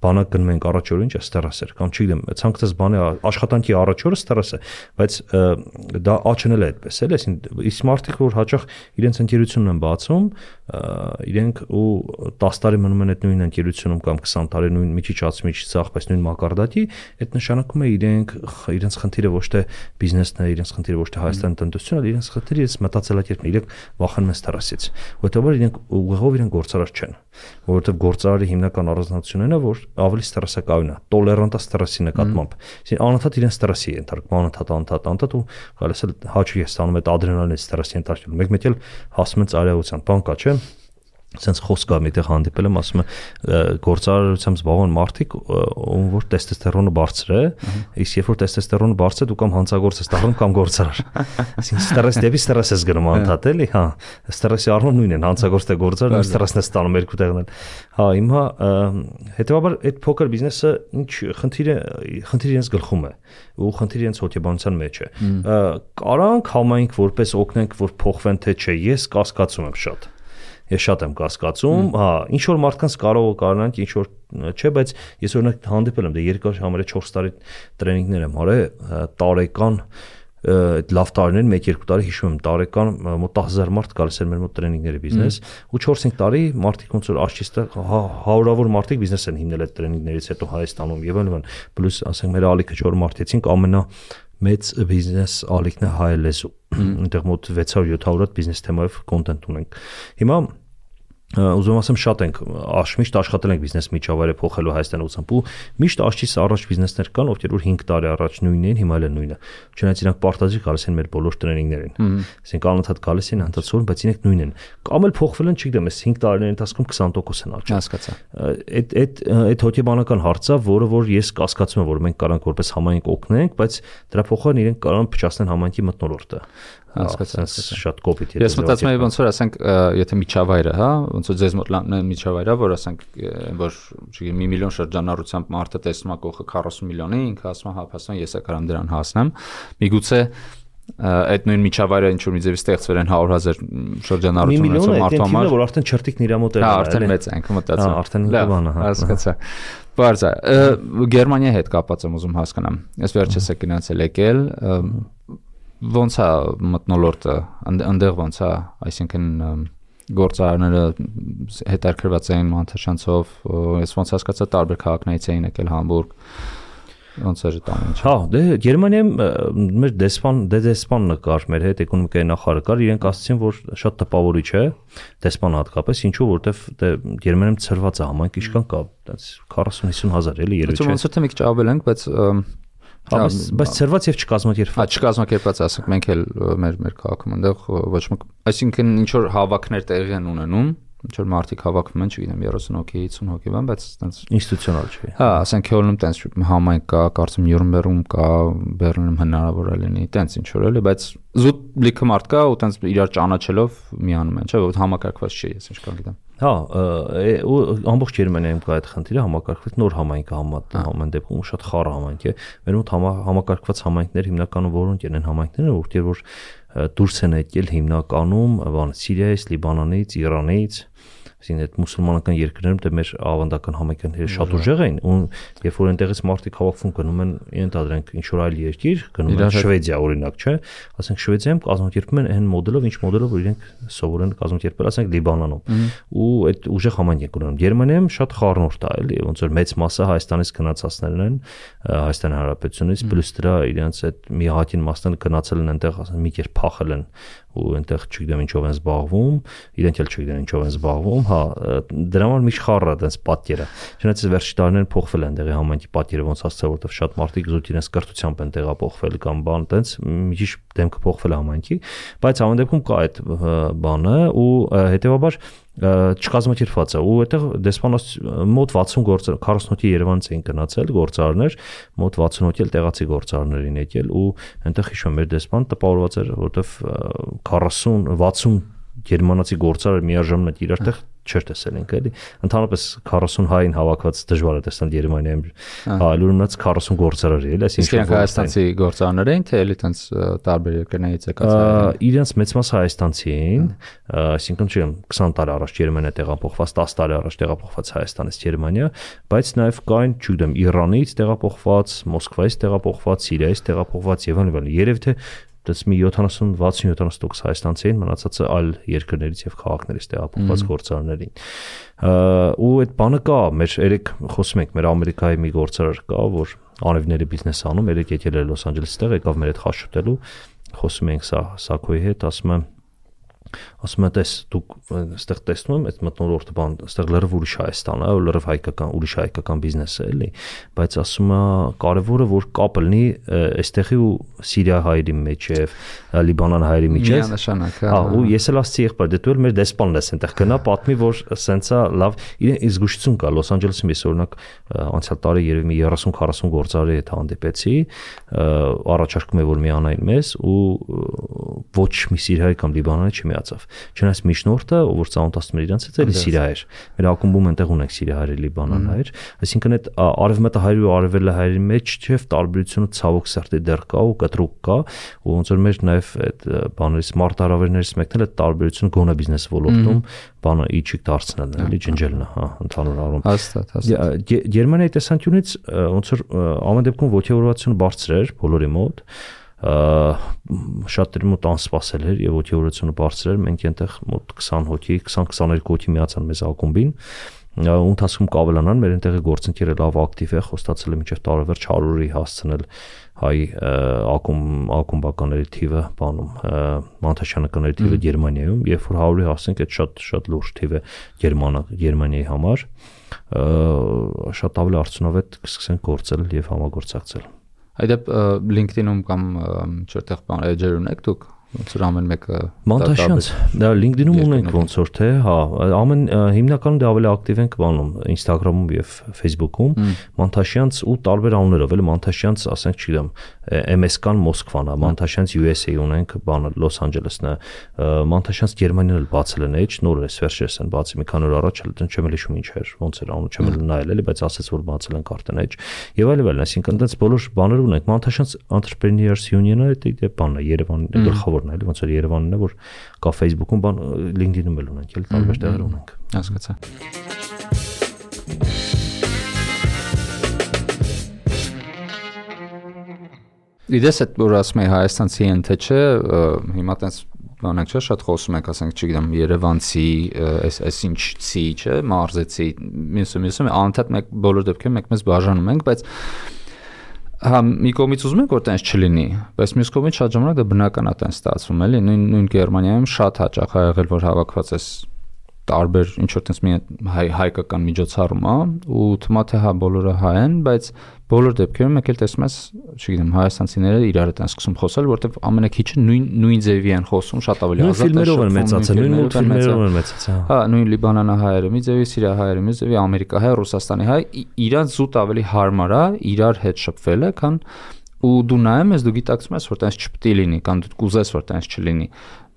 բանակ գնում ենք առաջ օրը ինչ է ստրես էր կամ չգիտեմ ցանկացած բանի աշխատանքի առաջ օրը ստրես է բայց դա աչնել է այդպես էլ այսին իսկ մարդիկ որ հաճախ իրենց ընկերությունն են բացում իրենք ու 10 տարի մնում են այդ նույն ընկերությունում կամ 20 տարի նույն մի քիչ ածմի քիչ ցախ բայց նույն մակարդակի այդ նշանակում է իրենք իրենց խնդիրը ոչ թե բիզնեսն է իրենց խնդիրը ոչ թե Հայաստանի տնտեսությունն է իրենց խնդիրը իրենց մտածելակերպն իրենք վախենում են ստրեսից որովհետեւ իրենք ուղղով իրենք գործարար չեն որովհետեւ գործարարի հիմնական առանձնությունն է որ ավելի ստրեսակայուն է, տոլերանտ է ստրեսի նկատմամբ։ Այսինքն անընդհատ իրեն ստրեսի է ընթարկում, անընդհատ, անընդհատ, անընդհատ ու գալիս է հաճույք է ստանում այդ ադրենալինի ստրեսի ընթարկել։ Մեկ-մեկ էլ հասնում են ծարայության, բան կա, չէ՞ sense խոսք կա միտեղ հանդիպել եմ ասում է գործարարությամբ զբաղվան մարդիկ ում որ տեստեստերոնը բարձր է իսկ երբ որ տեստեստերոնը բարձր է դու կամ հանցագործ ես դառնում կամ գործարար այսինքն ստրես դեպի ստրես ես գնում անդադ էլի հա ստրեսի առնում նույնն են հանցագործ թե գործարար ստրեսն է ստանում երկու տեղն են հա հիմա հետեւաբար այդ փոքր բիզնեսը ինչ խնդիրը խնդիրը իրենց գլխում է ու խնդիրը իրենց հոգեբանության մեջ է կարանք համայնք որպես օգնենք որ փոխվեն թե չէ ես կասկածում եմ շատ ես շատ եմ կասկածում, հա, ինչ որ մարդկանց կարող է կարողանանք, ինչ որ չէ, բայց ես օրինակ հանդիպել եմ, դե երկար համարը 4 տարի տրեյնինգներ եմ արել, տարեկան այդ լավ տարիներին 1-2 տարի հիշում եմ տարեկան մոտ 10000 մարդ գալիս էր մեր մոտ տրեյնինգների բիզնես ու 4-5 տարի մարդիկ ոնց որ աչքիստը հարյուրավոր մարդիկ բիզնես են հիմնել այդ տրեյնինգներից հետո Հայաստանում եւ այլն պլյուս ասենք մեր ալիքը 4 մարդեցինք ամենա մեծ բիզնես ալիքն է հայ լեզու այնտեղ մոտ 600-700 հատ բիզնես թեմայով կոնտենտ ունենք հիմա ուզում ասեմ շատ ենք միշտ աշխատել ենք բիզնես միջավայրը փոխելու Հայաստան ուսամբ ու միշտ աշճիս առաջ բիզնեսներ կան ովքեր որ 5 տարի առաջ նույնն էին հիմա էլ նույնը չնայած իրանք պարտադիր գալիս են մեր բոլոր տրեյնինգներին ասենք անընդհատ գալիս են հանդարտություն բայց իրենք նույնն են կամ էլ փոխվել են չգիտեմ այս 5 տարիների ընթացքում 20% են աճել հասկացա այդ այդ այդ հոգեբանական հարցը որը որ ես կասկածում եմ որ մենք կարանք որպես համայնք օգնենք բայց դրա փոխարեն իրենք կարող են փչացնել համայնքի մտնոլորտը հասկացա շատ կոպիտ է։ Ես մտածում եմ ոնց որ ասենք եթե միջավայրը, հա, ոնց որ ձեզ մոտ միջավայրը, որ ասենք որ չգիտեմ 1 միլիոն շրջանառությամբ մարդը տեսնում է կողքը 40 միլիոնի, ինքը ասում է հա, հասան ես եկարամ դրան հասնեմ։ Միգուցե այդ նույն միջավայրը ինչ որ մի ձևի ստեղծվել են 100.000 շրջանառություն ունեցող մարդու համար, որ արդեն չրտիկն իր մոտ է։ Հա, արդեն մեծ ենք մտածում։ Հա, արդեն բանը, հա։ Հասկացա։ Բարձա։ Գերմանիայի հետ կապած եմ ուզում հասկանամ։ Ես վերջերս է գնացել եկել ոնց է մտնոլորտը այնտեղ ոնց է այսինքն գործարարները հետարկրված էին մանթաշանցով ես ոնց հասկացա տարբեր քաղաքներից էին եկել Համբուրգ ոնց էր դա ինչ հա դե Գերմանիայում մեր դեսպան դե դեսպան նկար մեր հետ էկոնոմիկայի նախարարը կար իրենք ասացին որ շատ տպավորիչ է դեսպան հատկապես ինչու որտեվ դե Գերմանիայում ծրված է համայնք ինչքան կա 40-50 հազար էլի երևի չէ ոնց որ թե մի քիչ ավել ենք բայց Բայց բայց ծրված եւ չկազմակերպված։ Հա, չկազմակերպված, ասենք մենք էլ մեր մեր քաղաքում այնտեղ ոչ մեկ, այսինքն ինչ որ հավաքներ տեղի են ունենում, ինչ որ մարդիկ հավաքվում են, չգիտեմ 30 հոգի, 50 հոգի բան, բայց այտենց ինստիտուցիոնալ չէ։ Հա, ասենք Քյոլնում տենց համայնք կա, կարծում Նյուրնբերգում կա, Բեռլինում հնարավոր է լինի, տենց ինչ որ էլի, բայց զուտ լիքը մարդ կա ու տենց իրար ճանաչելով միանում են, չէ՞, որ համակարգված չի, ես ինչ կան գիտեմ։ Հա, ու ամբողջ Գերմանիայում կա այդ խնդիրը համակարգված նոր համայնք համեն դեպքում շատ խառը համայնք է։ Մեր մոտ համակարգված համայնքներ հիմնականում որոնք են համայնքները, որտեղ որ դուրս են եկել հիմնականում բան Սիրիայից, Լիբանանից, Իրանից, այսինքն այդ մուսուլմանական երկրներում դե մեր ավանդական համայնքները շատ ուժեղ են ու երբ որ այնտեղից մարդիկ հավաքվում գնում են ընդհանրենք ինչ որ այլ երկիր գնում են Շվեդիա օրինակ չէ ասենք Շվեդիայում կազմակերպում են այն մոդելով ինչ մոդելով որ իրենք սովոր են կազմակերպել ասենք Լիբանանում ու այդ ուժեղ համայնք ունեն Գերմանիայում շատ խառնուրդ է էլի ոնց որ մեծ մասը Հայաստանից գնացածներն են Հայաստան Հանրապետությունից պլյուս դրա իրենց այդ մի հատին մասն գնացել են այնտեղ ասենք մի կերպ փախել են ու այնտեղ չգիտեմ ինչով են զբաղվում, իրենք էլ չգիտեն ինչով են զբաղվում, հա, դրա համար մի խառը այդպես պատկերը։ Չնայած վերջի տարիներին փոխվել են տեղի համայնքի պատկերը ոնց ասած, որովհետև շատ մարդիկ զուտ իրենց կրթությամբ են տեղափոխվել կամ բան այդպես մի քիչ դեմքը փոխվել է համայնքի, բայց ամեն դեպքում կա այդ բանը ու հետեւաբար չկազմակերպված է ու այդտեղ դեսպանոց մոտ 60 գործ 40 հոգի Երևանից էին գնացել գործարներ, մոտ 60 հոգի էլ տեղացի գործարներ էին եկել ու այնտեղ հիշում եմ մեր դեսպան տպավորված էր որովհետև 40 60 գերմանացի գործարար միաժամանակ իրար տեղ չէր տեսել ենք էլի ընդհանրապես 40 հային հավաքված դժվար է տեսնել Գերմանիայում այլ ունած 40 գործարար էլի այսինքն հայաստանցի գործարաններ էին թե էլի տենց տարբեր երկրներից եկած իրենց մեծ մասը հայաստանցի էին այսինքն չեմ 20 տարի առաջ Գերմանիա տեղափոխված 10 տարի առաջ տեղափոխված Հայաստանից Գերմանիա բայց նաև կային չգիտեմ Իրանից տեղափոխված Մոսկվայից տեղափոխված Սիրիայից տեղափոխված եւ այլն երևի թե դից մի 70-60-70% հայաստանցի են, մնացածը այլ երկրներից եւ քաղաքներից տեղափոխված գործարարներին։ ու այդ բանը կա, մեր երեք խոսում ենք, մեր Ամերիկայի մի գործարար կա, որ անևների բիզնես անում, երեք եկել է Լոս Անջելեսից, եկավ մեր հետ խաչ շուտելու, խոսում ենք սա Սակոյի հետ, ասում եմ ասում եմ տես դուք այստեղ տեսնում եմ այդ մտնոլորտը բան այստեղ լրիվ ուրիշ Հայաստան է լրիվ հայկական ուրիշ հայկական բիզնես է էլի բայց ասում է կարևորը որ կապ լինի այստեղի ու Սիրիա հայերի միջև Լիբանան հայերի միջև միանշանակ հա ու ես էլ ասացի եղբայր դե դու էլ մեր դեսպանն ես այնտեղ գնա պատմի որ սենցա լավ իրեն զգուշություն կա Լոս Անջելեսում ես օրինակ անցյալ տարի երևի մի 30-40 գործարարի հետ հանդիպեցի առաջարկում է որ միանային մեզ ու ոչ մի Սիրիայի կամ Լիբանանի չմիացավ Չնայած միջնորդը, որ ծանոթացնում էր իրենց հետ, էլի Սիրիա էր։ Մեր ակումբում այնտեղ ունենք Լիբանան հայեր, այսինքն այդ արևմտը հայերի ու արևելը հայերի մեջ չէ տարբերությունը ցավոք սրտի դեռ կա ու կտրուկ կա, ու ոնց որ մեր նաև այդ բաներից մարդ հարավերներից մեկն էլ այդ տարբերությունը գոնե բիզնես ոլորտում բանը իջիկ դարձնելն է, էլի ջնջելն է, հա, ընդհանուր առում։ Հաստատ, հաստատ։ Գերմանիայի տեսանկյունից ոնց որ ամեն դեպքում ողջավորվածությունը բարձր էր բոլորի մոտ, շատերի մոտ անսպասել էր եւ ոգևորությունը բարձր էր մենք այնտեղ մոտ 20 հոգի 20-22 հոգի միացան մեզ ակումբին ընթացքում կավելանան մեր այնտեղի գործընկերը լավ ակտիվ է խոստացել է մինչև տարեվերջ 100-ի հասցնել հայ ակում ակումբականների թիվը բանում մանթաշյանականների թիվը Գերմանիայում երբ որ 100-ի հասնենք այդ շատ շատ լուրջ թիվ է Գերմանա Գերմանիայի համար շատ ավելի արդյունավետ կսկսեն գործել եւ համագործակցել Այդեպ LinkedIn-ում կամ չորտեղ բան էջեր ունեք դուք ոնց որ ամեն մեկը Մոնտաժյանց դա LinkedIn-ում ունենք ոնց որ թե հա ամեն հիմնականում դա ավելի ակտիվ ենք բանում Instagram-ում եւ Facebook-ում Մոնտաժյանց ու տարբեր անուններով էլի Մոնտաժյանց ասենք չգիտեմ MS-կան Մոսկվան, Մոնտաժյանց USA ունենք բանը Լոս Անջելեսն է Մոնտաժյանց Գերմանիան էլ բացել են էջ նոր է վերջերս են բացի մի քանի օր առաջ էլ չեմ էլ հիշում ինչ էր ոնց էր անուն չեմ էլ նայել էլի բայց ասեց որ բացել են արդեն էջ եւ այլ այլ այսինքն այդպես բոլոր բաներ ունենք Մոնտաժյանց Entrepreneurs Union-ը դա բանն է Երևանի գլխավորն է էլի ոնց որ Երևանն է որ կա Facebook-ում բան LinkedIn-ում էլ ունենք էլի տարբեր տեղեր ունենք հասկացա Իդես այդ որ ասում եմ հայաստանցի են թե չէ, հիմա տենց բանակ չէ, շատ խոսում ենք, ասենք, չգիտեմ, Երևանցի, այս այս ինչցի, չէ, մարզեցի, մյուսը մյուսը անընդհատ մեկ բոլոր դեպքերում մեկ մեզ բաժանում ենք, բայց հա մի կողմից ուզում ենք որ տենց չլինի, բայց մյուս կողմից շատ ժամանակ դա բնական է տենց ստացվում, էլի, նույն նույն Գերմանիայում շատ հաճախ ա եղել որ հավաքված էս տարբեր ինչ որ տես մի հայ հայկական միջոցառում է ու է թե հա բոլորը հայ են, բայց բոլոր դեպքերում մեկ էլ տեսնում ես, չգիտեմ, հայաստանցիները իրար հետ են սկսում խոսալ, որովհետև ամենակիչը նույն նույն ձևի են խոսում, շատ ավելի ազատ են ֆիլմերով են մեծացել, նույն մուլտֆիլմերով են մեծացել։ Հա, նույն լիբանանահայերը մի ձևի, սիրիահայերը մի ձևի, ամերիկահայ, ռուսաստանի հայ, իրանց զուտ ավելի հարմար է իրար հետ շփվելը, քան ու դու նայում ես, դու գիտակցում ես, որ տես չպետք է լինի, կամ դու կուզես, որ տես չլինի,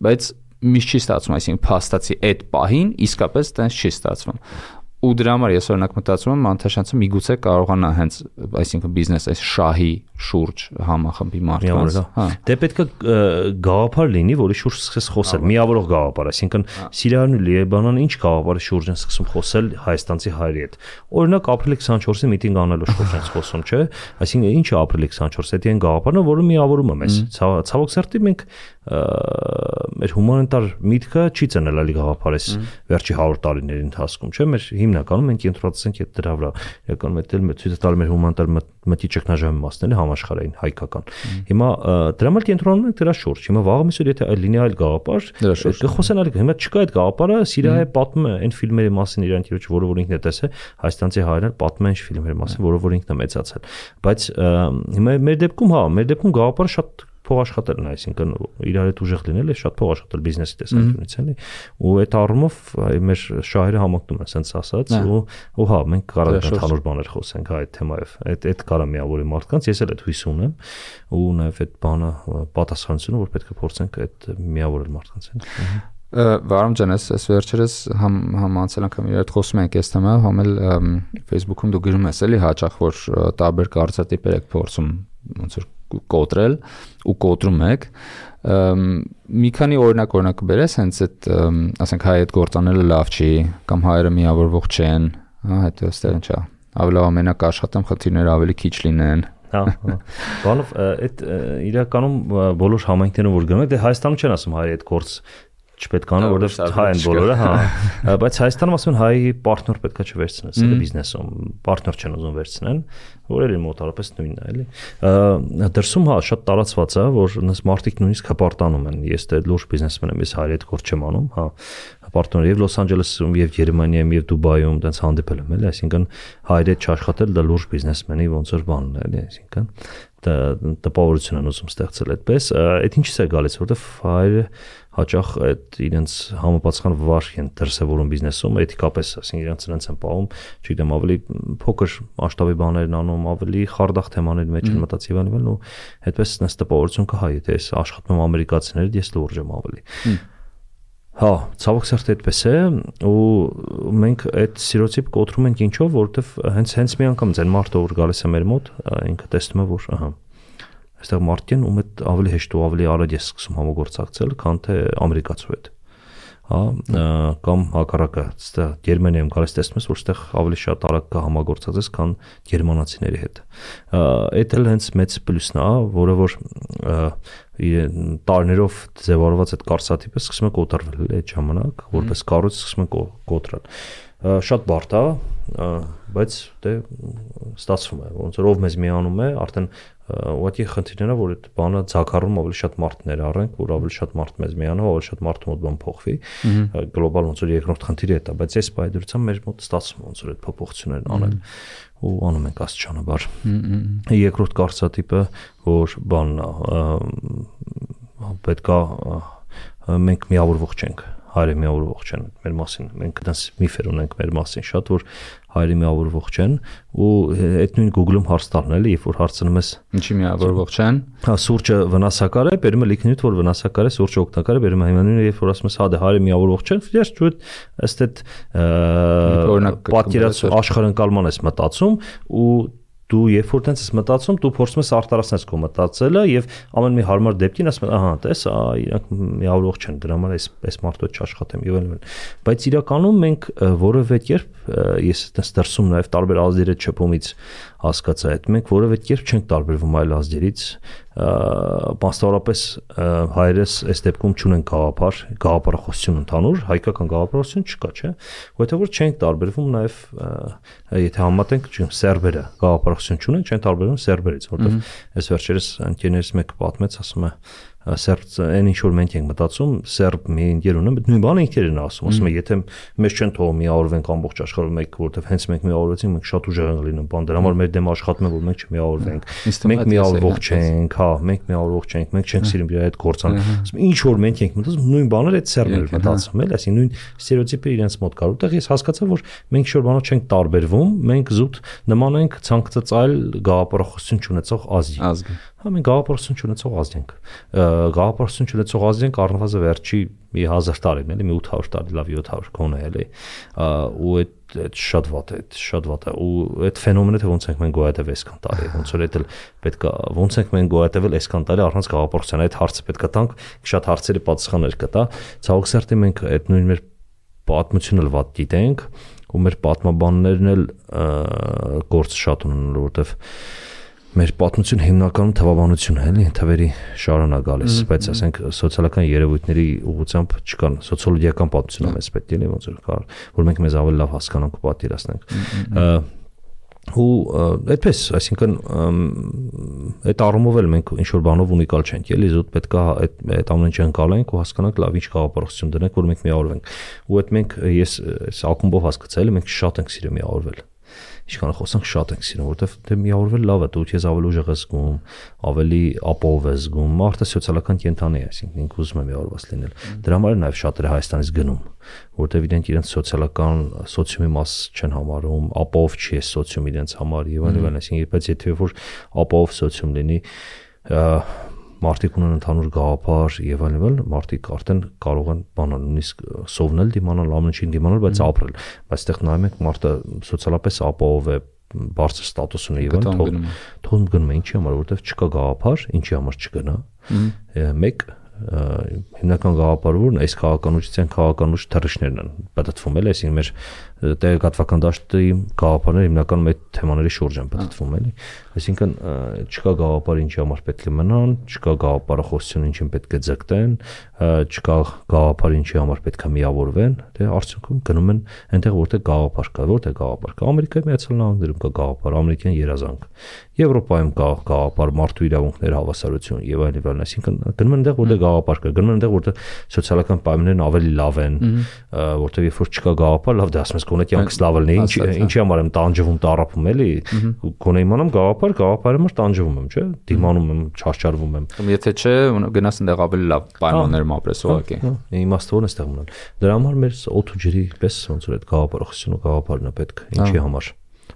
բայց միշտ չի ստացվում, այսինքն փաստացի այդ պահին իսկապես տենց չի ստացվում ու դրա համար ես օրինակ մտածում եմ Մանթաշյանցը միգուցե կարողանա հենց այսինքն բիզնես այս շահի շուրջ համախմբի մարդկանց հա դե պետք է գաղափար լինի որի շուրջ սկսես խոսել միավորող գաղափար այսինքն Սիրիան ու Լիբանանը ինչ գաղափարի շուրջ են սկսում խոսել հայաստանցի հայերի հետ օրինակ ապրիլի 24-ի միտինգ անելու շուրջ են խոսում չէ այսինքն ինչ է ապրիլի 24-ը դա այն գաղափարն է որը միավորում է մեզ ցավոք սրտի մենք մեր հումանիտար միտքը չի ծնել ալի գաղափարես վերջի 100 տարիների ընթացքում, չէ՞, մեր հիմնականում մենք կենտրոնացենք այդ դրա վրա։ Իրականում դա էլ ցույց տալ մեր հումանիտար մտի ճգնաժամի մասն է համաշխարհային հայկական։ Հիմա դրա մոտ կենտրոնանում ենք դրա շուրջ։ Հիմա վաղը միսուր եթե այլ գաղափար, կխոսեն այլ հիմա չկա այդ գաղափարը, Սիրիայի պատմում է այն ֆիլմերի մասին իրան քիչ որը որ ինքն է տեսել, հայաստանցի հայերն պատմում են ֆիլմերի մասին, որը որ ինքն է մեծացել։ Բայց հիմա մեր դեպքում հա, մեր դեպքում գաղափարը շատ փող աշխատելն է, այսինքն իրար հետ ուժեղ լինել է շատ փող աշխատել բիզնեսի տեսանկյունից էլի։ Ու այդ առումով մեր շահերը համակնում են, ասենց ասած, ու ու հա, մենք կարող ենք ընդհանուր բաներ խոսենք հա այդ թեմայով։ Այդ այդ կարա միավորի մարդկանց, ես էլ այդ հույս ունեմ ու նաև այդ բանը պատասխանությունը, որ պետք է փորձենք այդ միավորել մարդկանց են։ Վարամ ջան, ես ես վերջերս համ համ անցել անգամ իր հետ խոսում ենք այս թեմայով, համ էլ Facebook-ում դու գրում ես էլի հաճախ որ տարբեր կարծրատիպեր եք փորձում ոնց որ կոտրել ու կոտրում եք մի քանի օրինակ օրինակ բերես հենց այդ ասենք հայ այդ գործանելը լավ չի կամ հայերը միավորվող չեն հա հետո ստեղ ինչա ավելի ամենակ աշխատեմ խնդիրները ավելի քիչ լինեն Հա, հա։ Բանով այդ իրականում բոլոր համայնքներում որ գնում եք, դե Հայաստանում չեն ասում հայերի այդ գործ չպետք անա, որովհետև հայ են բոլորը, հա։ Բայց Հայաստանում ասում են հայ պարտներ պետքա չվերցնես, դա բիզնեսում պարտներ չեն ուզում վերցնեն, որ էլի մոտարապես նույնն է, էլի։ Դրսում հա շատ տարածված է, որ նս մարտիկ նույնիսկ հպարտանում են։ Ես դե լուրջ բիզնեսմեն եմ, ես հայերի հետ գործ չեմ անում, հա պարտներ եւ Լոս Անջելեսում եւ Գերմանիայում եւ Դուբայում տենց հանդիպել եմ էլի, այսինքն հայերի հետ չաշխատել դա լուրջ բիզնեսմենի ոնց որ բանն է էլի, այսինքն տպավորություն են ուզում ստեղծել այդպես, այդ ինչից է գալիս, որովհետեւ հայերը հաճախ այդ իրենց համապատասխան վարք են դրսևորում բիզնեսում, էթիկապես, ասենք իրենց իրենց են պահում, չգիտեմ, ավելի փոքր մասշտաբի բաներ են անում, ավելի խարդախ թեմաների մեջ են մտածի եւ այլն, ու այդպես նես տպավորություն կհա, եթե ես աշխատում եմ ամերիկացիների, ես լուրջ եմ ավելի։ Հա, ցավոք սերտ այդպես է ու մենք այդ սիրոցիպ կոտրում ենք ինչով, որովհետև հենց հենց մի անգամ ձեն մարդը որ գալիս է մեր մոտ, ինքը տեսնում է որ ահա այստեղ մարդկեն ում հետ ավելի հեշտ ու ավելի արագ է սկսում համագործակցել, քան թե ամերիկացու հետ։ հա, կամ հակառակը, այստեղ Գերմանիայում գալիս տեսնում ես, որ այստեղ ավելի շատ արագ կա համագործակցես, քան գերմանացիների հետ։ Այդ էլ հենց մեծ պլյուսն է, որը որ տարիներով ձևավորված այդ կարծատիպը սկսում է կոտրվել այդ ժամանակ, որպես կառույց սկսում է կոտրել շատ բարդ է, բայց դե ստացվում է, ոնց որ ով մեզ միանում է, արդեն ուղղակի խնդիրն է, որ այդ բանը ցակառում ավելի շատ մարդներ առենք, որ ավելի շատ մարդ մեզ միանա, ավելի շատ մարդ մոտ բան փոխվի։ Գլոբալ ոնց որ երկրորդ խնդիրը է դա, բայց այս բայդրությամբ մեր մոտ ստացվում ոնց որ այդ փոփոխություններն անել ու անում ենք աստիճանաբար։ Երկրորդ կարծատիպը, որ բանն է, պետքա մենք միավորվող չենք հայրը միավորվող չեն մեր մասին մենք դրանց միֆեր ունենք մեր մասին շատ որ հայրը միավորվող չեն ու այդ նույն Google-ում հարց տալն էլի երբ որ հարցնում ես ինչի միավորվող չեն հա սուրճը վնասակար է բերում է լիքնյութ որ վնասակար է սուրճը օգտակար է բերում է հիմնանուն երբ որ ասում ես հա դե հայրը միավորվող չեն ֆիլյաս ճուտ ըստ այդ օրինակ պատկերացու աշխարհընկալման ես մտածում ու դու երբ որ տենց ես մտածում, դու փորձում ես արտարացնել քո մտածելը եւ ամեն մի հարմար դեպքին ասում ես, ահա, տես, իրանք միավորող չեն, դրա համար էս էս մարդու չաշխատեմ եւ այլն։ Բայց իրականում մենք որևէ կերպ ես այդպես դրսում նաեւ տարբեր ազդերի չփումից հասկացա այդ մենք որևէ կերպ չենք տարբերվում այլ ազդերից բաստավորապես հայրս այս դեպքում ճունեն գաղափար, գաղափարախոսություն ընդհանուր, հայկական գաղափարախոսություն չկա, չէ։ Որտեղ որ չենք տարբերվում նաև եթե համատենք, չեմ, սերբերը գաղափարախոսություն ճունեն, չեն տարբերվում սերբերից, որտեղ այս վերջերս ընկերներից մեկը պատմեց, ասում է սերբ այն ինչ որ մենք ենք մտածում սերբ մի ինքեր ունեն նույն բանը ինքերն ասում ասում են եթե մեզ չեն թողում միավորվենք ամբողջ աշխարհում մեկ որովհետև հենց մենք միավորվեցինք մենք շատ ուժեղ ենք լինում բան դրա համար մեր դեմ աշխատում են որ մենք չմիավորվենք մենք միավորվող չենք հա մենք միավորվող չենք մենք չենք սիրում իր այդ գործան ասում ինչ որ մենք ենք մտածում նույն բաները այդ սերբն են մտածում էլ այսինքն նույն ստերեոտիպը իրենց մոտ կար որտեղ ես հասկացա որ մենք որ բանով չենք տարբերվում մենք զուտ նման ենք ցանկացած այլ գաղափարախոսություն ունեցող ազգի ազգի Հա մենք գաղափարություն չունեցող ազգ ենք։ Գաղափարություն չունեցող ազգ ենք առնվազն վերջի մի 1000 տարին, էլի մի 800 տարի, լավ 700 կոնե էլի։ Ու այդ այդ շատ վատ է, շատ վատ է։ Ու այդ ֆենոմենը թե ոնց ենք մենք գոյատև այսքան տարի, ոնց որ դա պետքա ոնց ենք մենք գոյատևել այսքան տարի առանց գաղափարության։ Այդ հարցը պետքա տանք, շատ հարցերի պատասխաններ կտա։ Ցավոք սերտի մենք այդ նույն մեր պատմությունը վատ դիտենք ու մեր պատմաբաններն էլ գործ շատ ունեն, որովհետև մեր պատմություն հիմնականում թվաբանություն է, էլի, թվերի շարան է գալիս, բայց ասենք սոցիալական երևույթների ուղղությամբ չկան, սոցիոլոգիական պատմություն մեզ պետք է, ոնց որ կար, որ մենք մեզ ավելի լավ հասկանանք ու պատկերացնենք ու այդպես, այսինքն այդ առումով էլ մենք ինչ որ բանով ունիկալ չենք, էլի զուտ պետքա այդ այդ ամեն ինչը անցալենք ու հասկանանք լավ ինչ գաղափարություն դնենք, որ մենք միավորվենք։ Ու այդ մենք ես այս ակումբով հասկացել եմ, մենք շատ ենք սիրում միավորվել ինչքան խոսանք շատ ենք սիրում, որովհետև դե միավորվել լավ է, դու քեզ ավելի ուժեղ ես զգում, ավելի ապահով ես զգում, մարդը սոցիալական կենթանի է, այսինքն ինքը ուզում է միավորված լինել։ Դրա համար նաև շատերը Հայաստանից գնում, որովհետև իրենք իրենց սոցիալական սոցիումի մաս չեն համարում, ապահով չի է սոցիում իրենց համար եւ այլն, այսինքն բայց եթե որ ապահով սոցիում լինի, մարդիկ ունեն ընդհանուր գաղափար եւ այլն այլն մարդիկ արդեն կարող են բանալ նույնիսկ սովնել դիմանալ ամեն ինչին դիմանալ բայց ապրել բայց այդտեղ նայում եք մարդը սոցիալապես ապահով է բարձր ստատուս ունի եւ թող թող գնում է ինչի համար որովհետեւ չկա գաղափար ինչի համար չգնա մեկ հիմնական գաղափարը որն այս քաղաքանությունության քաղաքանուչ թռիչներն են պատտվում էլ այսինքն մեր տեղեկատվական դաշտի գաղափարները հիմնականում այդ թեմաների շուրջ են պատտվում էլի այսինքն չկա գաղափար ինչի համար պետք է մնան չկա գաղափարախոսություն ինչին պետք է ձգտեն չկա գաղափար ինչի համար պետք է միավորվեն դե արդյունքում գնում են այնտեղ որտեղ գաղափար կա որտեղ գաղափար կա ամերիկայի միացյալ նահանգներում կա գաղափար ամերիկյան երազանք Եվրոպայում կա գաղափար մարդու իրավունքներ հավասարություն եւ այլն այլն այսինքն գնում են այնտեղ որտեղ գաղափար կա գնում են այնտեղ որտեղ սոցիալական պայմաններն ավելի լավ են որտեղ երբ որ չկա գաղափար լավ դե ասում ես գոնե կյանքս լավ լինի ինչ ինչի համար եմ տանջվում տարապում էլի գոնե իմանամ գաղափար գաղափարը մար տանջվում եմ չէ դիմանում եմ չարչարվում եմ եթե չէ գնաս այնտեղ ավելի լավ պայմաններում ապրես ուղղակի իմաստը ո՞րն է ստեղ մնալ դրա համար մեր օդ ու ջրի պես ոնց որ այդ գաղափարախոսությունը ու գաղափարն է պետք ինչի համար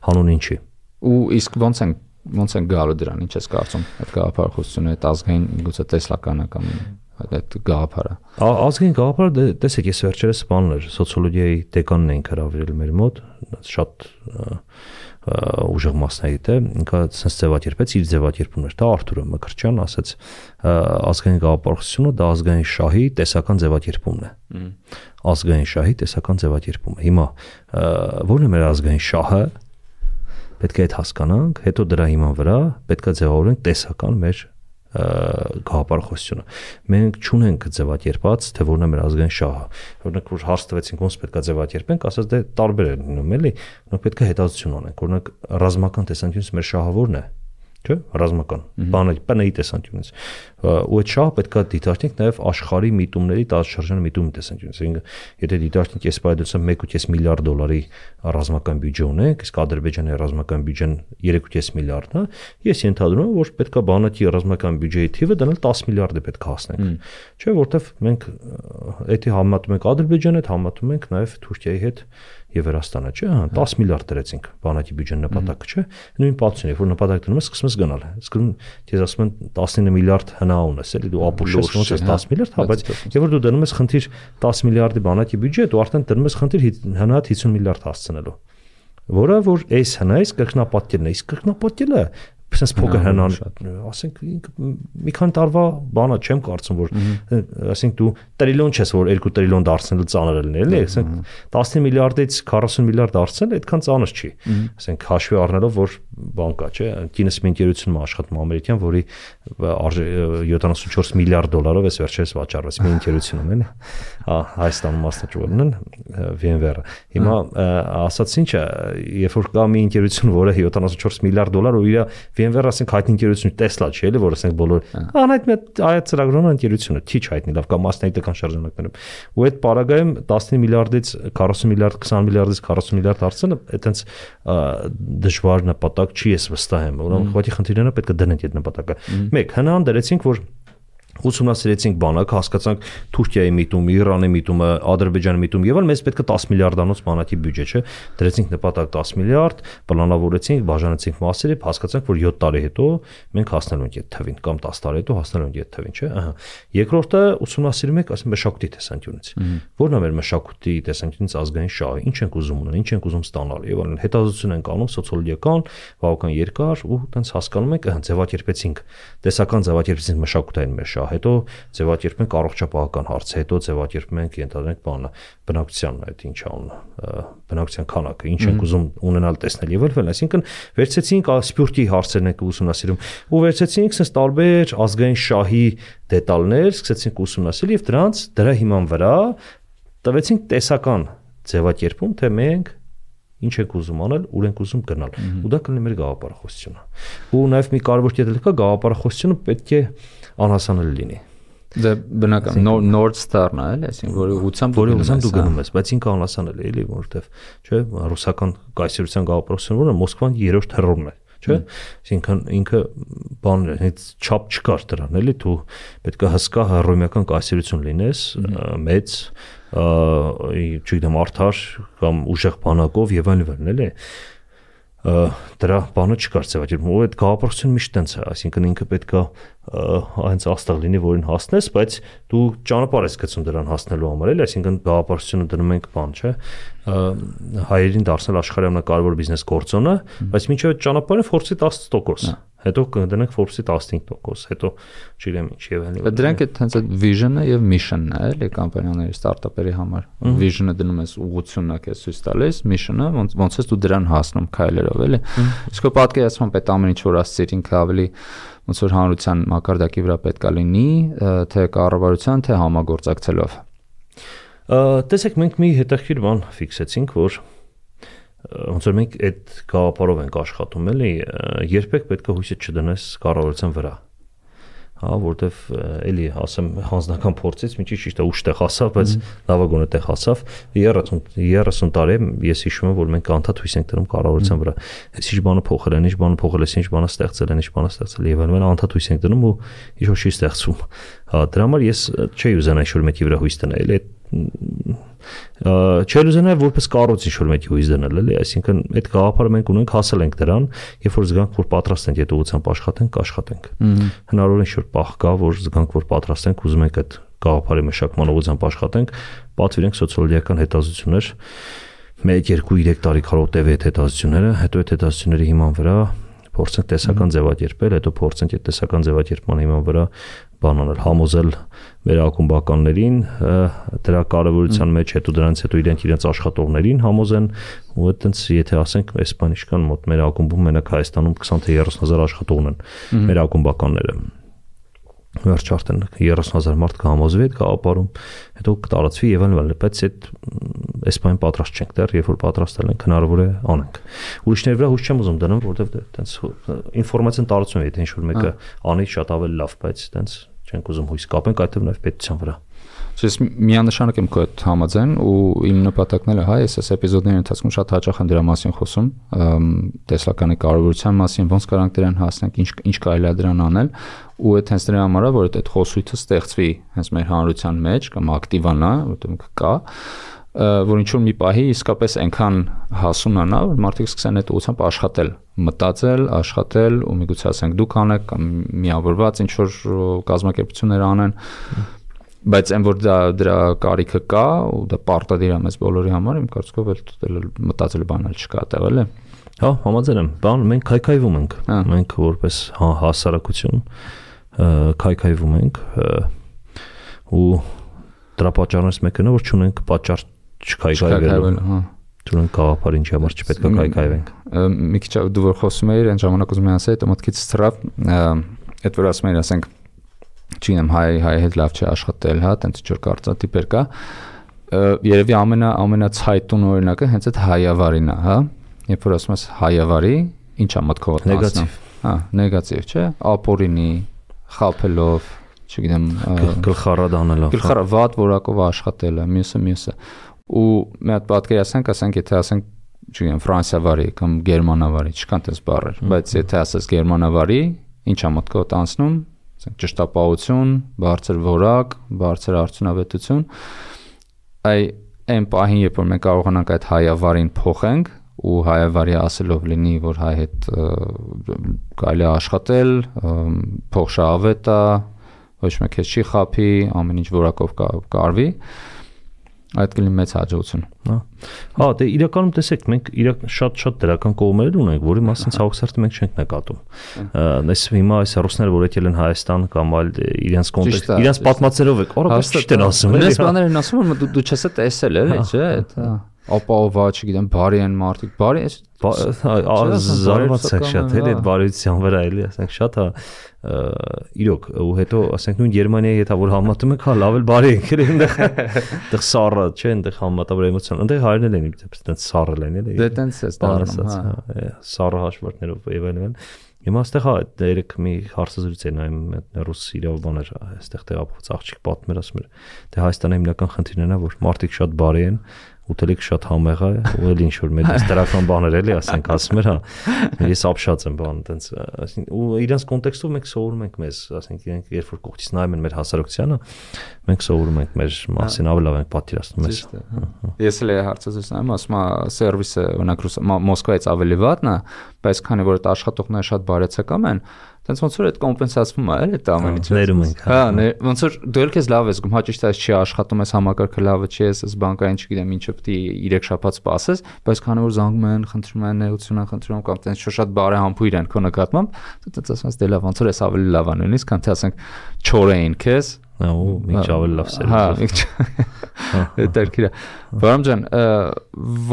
հանուն ինչի ու իսկ ոնց են ոնց են գալու դրան ինչ ես կարծում այդ գաղափարախոսությունը այդ ազգային գուցե տեսլականը կամ այդ գաղափարը ազգային գաղափարը դե, տեսեք ես վերջերս բանն էր սոցիոլոգիայի դեկանն էին հրավիրել մեր մոտ շատ ուժեղ մասնագետ է, ինքը sense ձևակերպեց իր ձևակերպումներ։ Դա Արթուրը Մկրտչյան ասաց ազգային գաղափարությունը դա ազգային շահի տեսական ձևակերպումն է։ Ազգային շահի տեսական ձևակերպումը։ Հիմա ո՞րն է մեր ազգային շահը, պետք է այդ հասկանանք, հետո դրա հիման վրա պետք է ձևավորենք տեսական մեր գաղափարախոսությունը։ Մենք ճունենք ձևակերպած, թե որն է մեր ազգային շահը։ Օրինակ որ հարց տվեցինք ոնց պետք է ձևակերպենք, ասած դե տարբեր է լինում, էլի։ Մենք պետք է հետազոտություն անենք։ Օրինակ ռազմական տեսանկյունից մեր շահը որն է չէ ռազմական բանը ՊՆ-ի տեսանկյունից ու այդ շահը պետքա դիտարկենք նաև աշխարհի միտումների տարածաշրջան միտումի տեսանկյունից այսինքն եթե դիտարկենք այս բայդուսը 1.5 միլիարդ դոլարի ռազմական բյուջե ունենք իսկ ադրբեջանի ռազմական բյուջեն 3.5 միլիարդն է ես ենթադրում եմ որ պետքա բանակի ռազմական բյուջեի թիվը դնել 10 միլիարդը պետք է հասնենք չէ որտեվ մենք եթե համատում ենք ադրբեջանը համատում ենք նաև թուրքիայի հետ եւ Վրաստանը, չէ՞, հա 10 միլիարդ դրեցինք բանակի բյուջեն նպատակը, չէ՞։ Նույն պատճառն է, որ նպատակ դնում ես, սկսում ես գնալ։ Սկսում ես ասում են 19 միլիարդ հնա ունես, էլի դու ապուշ ես, ոնց ես 10 միլիարդ, հա, բայց եւ որ դու դնում ես խնդիր 10 միլիարդի բանակի բյուջե, դու արդեն դնում ես խնդիր հնա 50 միլիարդ հասցնելու որը որ այս հնայից կրկնապատկելն է, իսկ կրկնապատկելը sense փոքր հնան, ասենք մի քանի տարվա բանա չեմ կարծում որ ասենք դու տրիլիոն չես որ 2 տրիլիոն դարձնելու ծանր է լինել, էլի, ասենք 10 միլիարդից 40 միլիարդ դարձնել այդքան ծանր չի։ Ասենք հաշվի առնելով որ բան կա, չէ, կինս մի ընկերությունում աշխատում ամերիկյան, որի 74 միլիարդ դոլարով էս վերջերս վաճառվեց մի ընկերությունում, էլի։ Հա, Հայաստանում մասնաճյուղերն են VMware-ը։ Հիմա ասած ինչը, երբ որ կա մի ընկերություն, որը 74 միլիարդ դոլար ու իր VMware ասենք հայտնի ընկերություն Tesla չի էլի, որ ասենք բոլոր ան այդ մի այդ ծրագրում ընկերությունը թիչ հայտնի լավ կա մասնագիտական շրջանակներում։ Ու այդ պարագայում 19 միլիարդից 40 միլիարդ, 20 միլիարդից 40 միլիարդ արցանը այտենց դժվար նպատակ չի ես վստահ եմ։ Ուրեմն խոթի խնդիրները պետք է դնենք այդ նպատակը։ Մեկ հնան դրեցինք որ ուսումնասիրեցինք բանակը, հասկացանք Թուրքիայի միտումը, Իրանի միտումը, Ադրբեջանի միտումը եւ այլ մեզ պետք է 10 միլիարդանոց բանակի բյուջե, չէ։ Դրեցինք նպատակ 10 միլիարդ, պլանավորեցինք, բաժանեցինք մասերի, հասկացանք, որ 7 տարի հետո մենք հասնելու ենք այդ թվին կամ 10 տարի հետո հասնելու ենք այդ թվին, չէ։ Ահա։ Երկրորդը ուսումնասիրում ենք, ասեմ, մշակույթի տեսանկյունից։ Որն է մեր մշակույթի տեսանկյունից ազգային շահը, ինչ ենք ուզում ունենալ, ինչ ենք ուզում ստանալ եւ այլն։ Հետազոտություն ենք անում սոցիոլոգիական, բավական երկար ու տենց հասկանում ենք, ձևակերպեցինք, տեսական ձևակերպեցինք մշակութային մեր շահը հետո ձևակերպենք առողջապահական հարցը, հետո ձևակերպենք ենթադրենք բանը, բնակչությանն այդ ինչ ան, բնակչության քանակը, ինչ ենք ուզում ունենալ տեսնել եւ այլն, այսինքն վերցեցինք սպյուրտի հարցերն ենք ուսումնասիրում ու վերցեցինք sense տարբեր ազգային շահի դետալներ, սկսեցինք ուսումնասիրել եւ դրանց դրա հիման վրա տվեցինք տեսական ձևակերպում, թե մենք ինչ ենք ուզում անել, ուր ենք ուզում գնալ։ Ու դա կլինի մեր գաղափարախոսությունը։ Ու նաև մի կարևոր կետ էլ կա, գաղափարախոսությունը պետք է անհասանելի լինի։ Դե բնական North Star-ն է, էլի, այսինքն որի ուղղությամբ որի ուղղությամբ դու գնում ես, բայց ինքը անհասանելի է, էլի, որովհետև չէ, ռուսական կայսրության գաղափարությունը որը Մոսկվան երրորդ հեռորն է չէ այսինքն ինքը բան հենց չափ չկար դրան էլի դու պետք է հսկա հռոմեական կայսրություն լինես մեծ չգիտեմ արդար կամ ուժեղ բանակով եւ այլն էլի դրա բանը չկար ծավալում ու այդ գաղափարությունը միշտ տենց է այսինքն ինքը պետքա հենց աստղ լինի որին հասնես բայց դու ճանապարհ ես գցում դրան հասնելու համար էլի այսինքն գաղափարությունը դնում ենք բան չէ հայերին դարձնել աշխարհի ամենակարևոր բիզնես գործոնը բայց մինչև այդ ճանապարհը ֆորսի 10% հետո կդնենք Forbes-ի 15%, հետո չգիտեմ ինչ եւ այլն։ Դրանք է հենց այդ vision-ը եւ mission-ը է, էլի կամպանիաների ստարտափերի համար։ Vision-ը դնում ես ուղղությունն ա քեզ ցույց տալիս, mission-ը ոնց ոնց ես դու դրան հասնում քայլերով, էլի։ Իսկ պատկերացման պետ ամեն ինչ որ ասցիր ինքը ավելի ոնց որ հանրության մակարդակի վրա պետքա լինի, թե կառավարության, թե համագործակցելով։ Տեսեք, մենք մի հետաքրքիր բան ֆիքսեցինք, որ ոնց որ մենք այդ գաղափարով ենք աշխատում էլի երբեք պետք է հույսը չդնես կառավարության վրա հա որտեվ էլի ասեմ հանձնական փորձից միջի ճիշտ է ուշտեղ հասավ բայց լավագույնը տեղ հասավ 30 30 տարի ես հիշում եմ որ մենք անդադ հույս ենք դնում կառավարության վրա այս ինչ բանը փոխել են ինչ բանը փոխել է ինչ բանը ստեղծել են ինչ բանը ստեղծել եւ այլն անդադ հույս ենք դնում ու ինչ որ չի ստեղծում դրա համար ես չէի ուզենա ինչ որ մեկի վրա հույս դնել էլի չեր ուզենա որպես կառույց ինչ որ մեկի հույս դնել էլի այսինքն այդ գաղափարը մենք ունենք հասել ենք դրան երբ որ զգանք որ պատրաստ ենք այդ ուղղությամբ աշխատենք աշխատենք հնարավոր է ինչ որ պահ կա որ զգանք որ պատրաստ ենք ուզում ենք այդ գաղափարի մշակման ուղղությամբ աշխատենք պատվիրենք սոցիոլոգիական հետազոտություններ 1-2-3 տարի կարող տևի այդ հետազոտությունները, հետո այդ հետազոտությունների հիման վրա փորձենք տեսական ձևակերպել, հետո փորձենք այդ տեսական ձևակերպման հիման վրա բան անել, համոզել մեր ակումբականներին դրա կարևորության մեջ, հետո դրանից հետո իրենք իրենց աշխատողներին համոզեն, ու այտենց եթե ասենք Իսպանիշկան մոտ մեր ակումբում մենակ Հայաստանում 20 թե 30000 աշխատողն են մեր ակումբականները վերջ արդեն 30000 մարդ կհամոզվի այդ գաղափարում, հետո կտարածվի եւ այլն, բայց այդ Իսպանիան պատրաստ չենք դեռ, երբ որ պատրաստել ենք, հնարավոր է անենք։ Ուրիշների վրա հույս չեմ ուզում դնել, որովհետեւ այտենց ինֆորմացիան տարածում է, եթե ինչ որ մեկը անի շատ ավելի լավ, բայց այտենց չենք ուզում հույս կապենք այդտեղ նաև պետության վրա։ Ես միանշանակ եմ քո հետ համաձայն ու իմ նպատակն էլ է հա, ես այս էպիզոդների ընթացքում շատ հաճախ եմ դրա մասին խոսում, տեսլականի կարևորության մասին, ոնց կարանք դրան հասնենք, ինչ ինչ կարելի է դրան անել ու այդ հենց դրա համար է որ այդ խոսույթը ստեղծվի հենց մեր հանրության մեջ կամ ակտիվանա, որտեղ կա որ ինչ որ մի պահի իսկապես այնքան հասունանա, որ մարդիկ սկսեն այդ ուղությամբ աշխատել, մտածել, աշխատել ու միգուցե ասենք դուք անեք կամ միավորված ինչ որ կազմակերպություններ անեն բայց այն որ դա դրա կարիքը կա ու դա պարտադիր է մեզ բոլորի համար իմ կարծիքով էլ մտածել բան էլ չկա այդտեղ էլ է հա համաձայն եմ բան մենք քայքայվում ենք հա։ մենք որպես հա, հասարակություն քայքայվում ենք ու դրա պատճառներից մեկը նա որ չունենք պատճառ չքայքայվել հա Դուրն գաղափար ինչի համար չպետք է կայքայվենք։ Մի քիչ դու որ խոսում էիր, այն ժամանակ ուզում եմ ասել, այդ մտքից ծրավ, այդ որ ասում էիր, ասենք չինեմ հայ հայ հետ լավ չի աշխատել, հա, տենց ինչ որ կարծատիպեր կա։ Երևի ամենա ամենացայտուն օրինակը հենց այդ հայավարին է, հա։ Երբ որ ասում ես հայավարի, ի՞նչ է մտքովդ նեգատիվ։ Հա, նեգատիվ, չէ՞։ Ապորինի, խափելով, չգիտեմ, գլխարad անելով։ Գլխարad վատ որակով աշխատելը, մյուսը մյուսը։ Ու մի հատ պատկերացնենք, ասենք, եթե ասենք չգիտեմ ֆրանսիավարի կամ գերմանավարի, չկան տես բառեր, բայց եթե ասես գերմանավարի, ի՞նչ է մտքովդ անցնում, ասենք ճշտապահություն, բարձր որակ, բարձր արդյունավետություն, այ այն պահին, երբ որ մենք կարողանանք այդ հայավարին փոխենք ու հայավարի ասելով լինի, որ հայ հետ կարելի է աշխատել, փոխ շահավետ է, ոչ մեկ չի խափի, ամեն ինչ որակով կարվի, կա, այդ կլինի մեծ հաջողություն։ Հա։ Հա, դե իրականում տեսեք, մենք իրակ շատ-շատ դրական կողմեր ունենք, որի մասին ցավոքսերտը մենք չենք նկատում։ Այս հիմա այս ռուսները, որ եկել են Հայաստան կամ այլ իրենց կոնտեքստ, իրենց պատմածերով եք, օրապես ճիշտ են ասում։ Այս բաները են ասում, որ դու չես տեսել, էլի, չէ՞, դա ապահովա, չգիտեմ, բարի են մարդիկ, բարի զարմացեք շատ էլի այդ բարիության վրա էլի, ասենք շատ հա իրոք ու հետո ասենք նույն Գերմանիայի հետ որ համատում եք, հա լավ էլ բարի եք էլի այնտեղ այնտեղ սառը, չէ, այնտեղ համատաբար էմոցիոն, այնտեղ հայրն էլ են այդպես սառը են էլի։ Դե տենց է ստանում, հա։ Սառը հաշվարկներով եւ այլն։ Հիմա այստեղ հա երեք մի հարցազրույց է նայում ռուս իրավ բաներ, այստեղ տեղափոխած աղջիկ պատմեր ասում էր, դե Հայաստանը հիմնական խնդիրն է, որ մարդիկ շատ բարի են, ուտելիք շատ համեղ է, ու էլ ինչ որ մեր դրական բաներ էլի, ասենք, ասում էր, հա։ Ես ապշած եմ բան, տենց, ու իրենց կոնտեքստով մենք սովորում ենք մեզ, ասենք, իրենք երբ որ կողքից նայում են մեր հասարակությանը, մենք սովորում ենք մեր մասին ավելի լավ ենք պատկերացնում ես։ Ես էլ հարցազրույց նայում, ասում եմ, սերվիսը օրինակ Մոսկվայից ավելի վատն է, բայց քանի որ այդ աշխատողները շատ բարեցակամ են, Տենց ոնց որ այդ կոմպենսացվում է, այդ ամեն ինչը։ Ներում ենք։ Հա, ոնց որ դու ել քեզ լավ ես գում, հաճիշտ այս չի աշխատում ես համակարգը լավը չի ես, այս բանկային չգիտեմ ինչը պետք է 3 շաբաթ սպասես, բայց քանի որ զանգում են, խնդրում են ներողություն են խնդրում կամ տենց շատ բարեհամբույր են քո նկատմամբ, տենց ես դե լավ, ոնց որ էս ավելի լավ է նույնիսկ, քան թե ասենք չորեին քեզ, Հա, ու միջ ավելի լավ սերվիս։ Հա, Դա դերքիրա։ Վարամ ջան,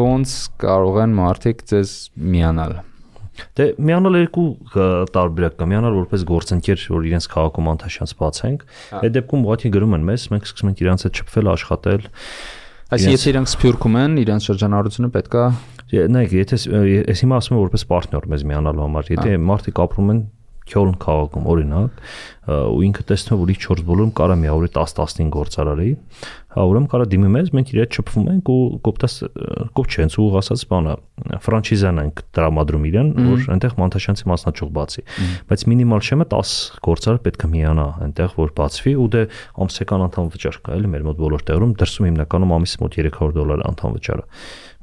ոնց կարող են մարդիկ ձեզ միանալ։ Դե միանալ երկու տարբերակ կա։ Միանալ որպես գործընկեր, որ իրենց քաղաքում անթաշանց բացենք։ հա։ Այդ դեպքում ուղղակի գրում են մեզ, մենք սկսում ենք իրենց հետ շփվել, աշխատել։ Այսինքն եթե իրենք սփյուռքում են, իրենց շրջանառությունը պետքա նայեք, եթե ես հիմա ասում եմ որպես պարտներ մեզ միանալու համար, եթե հա։ մարդիկ ապրում են Քյոլն քաղաքում օրինակ ու ինքը տեսնում որ իր 4 բոլորում կարա միավորի 10-15 գործարարի հա ուրեմն կարա դիմի մեզ մենք իր հետ շփվում ենք ու կոպտաս կոպ չենց ու ասած բանը ֆրանչիզան ենք տրամադրում իրեն որ այնտեղ մանթաշանցի մասնաճյուղ բացի բայց մինիմալ շեմը 10 գործարար պետք է միանա այնտեղ որ բացվի ու դե ամսական անդամ վճար կա էլի մեր մոտ բոլոր տեղերում դրսում հիմնականում ամիսի մոտ 300 դոլար անդամ վճարը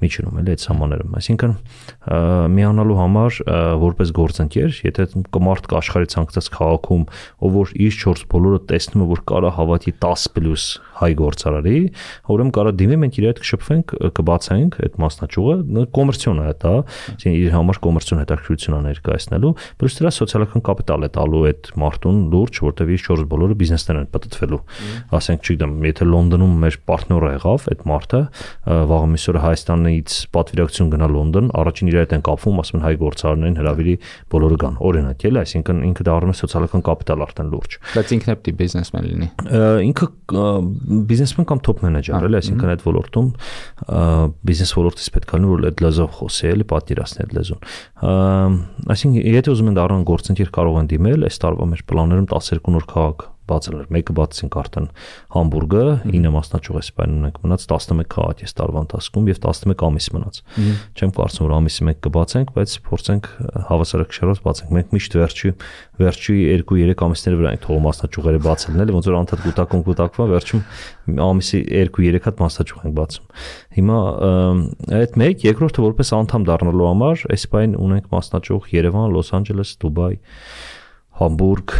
միջինում էլի այդ սահմաններում։ Այսինքն միանալու համար որպես գործընկեր, եթե կմարդ կա աշխարհի ցանկացած քաղաքում, ով որ իր 4 բոլորը տեսնում է, որ կարա հավատի 10+ հայ գործարարի, ուրեմն կարա դիմի մենք իր հետ կշփվենք, կբացենք այդ մասնաճյուղը, կոմերցիոն է դա, այսինքն իր համար կոմերցիոն հետաքրքրություն է ներկայացնելու, պլյուս դրա սոցիալական կապիտալ է տալու այդ մարդուն լուրջ, որտեվ իր 4 բոլորը բիզնեսներ են պատտվելու։ Ասենք, չգիտեմ, եթե Լոնդոնում մեր պարտները եղավ այդ մարդը, վաղը միսօրը Հայաստանից պատվիրակություն գնա Լոնդոն, առաջին իր հետ են կապվում, ասում են հայ գործարարներին հրավիրի բոլորը գան։ Օրինակ, էլի, այսինքն ինքը դառնում է սոցիալական կապիտալ արդեն լուրջ։ Բայց ինքն է պիտի բիզնեսմեն լինի։ Ինքը բիզնեսմեն կամ top manager, էլի, այսինքն այդ ոլորտում բիզնես ոլորտից պետք է լինի որ այդ լեզվով խոսի, էլի այդ լեզուն։ Այսինքն եթե ուզում են դառնալ գործընկեր կարող են դիմել, այս տարվա մեր պլաններում 12 նոր քաղաք բացել էր։ Մեկը բացեցինք արդեն Համբուրգը, 9 մասնաճյուղ Իսպանիան ունենք մնաց 11 քաղաք էս տարվա ընթացքում եւ 11 ամիս մնաց։ Չեմ կարծում որ ամիսի մեկ կբացենք, բայց փորձենք հավասարակշռով բացենք։ Մենք միշտ վերջի վերջի 2-3 ամիսների վրա ենք թողում մասնաճյուղերը բացելն էլի, ոնց որ անդադ կուտակում կուտակվում, վերջում ամիսի 2-3 հատ մասնաճյուղ ենք բացում։ Հիմա այդ մեկ, երկրորդը որպես անդամ դառնալու համար Իսպանիան ունենք մասնաճյուղ Երևան, Լոս Անջելես, Դուբայ, Համբուրգ,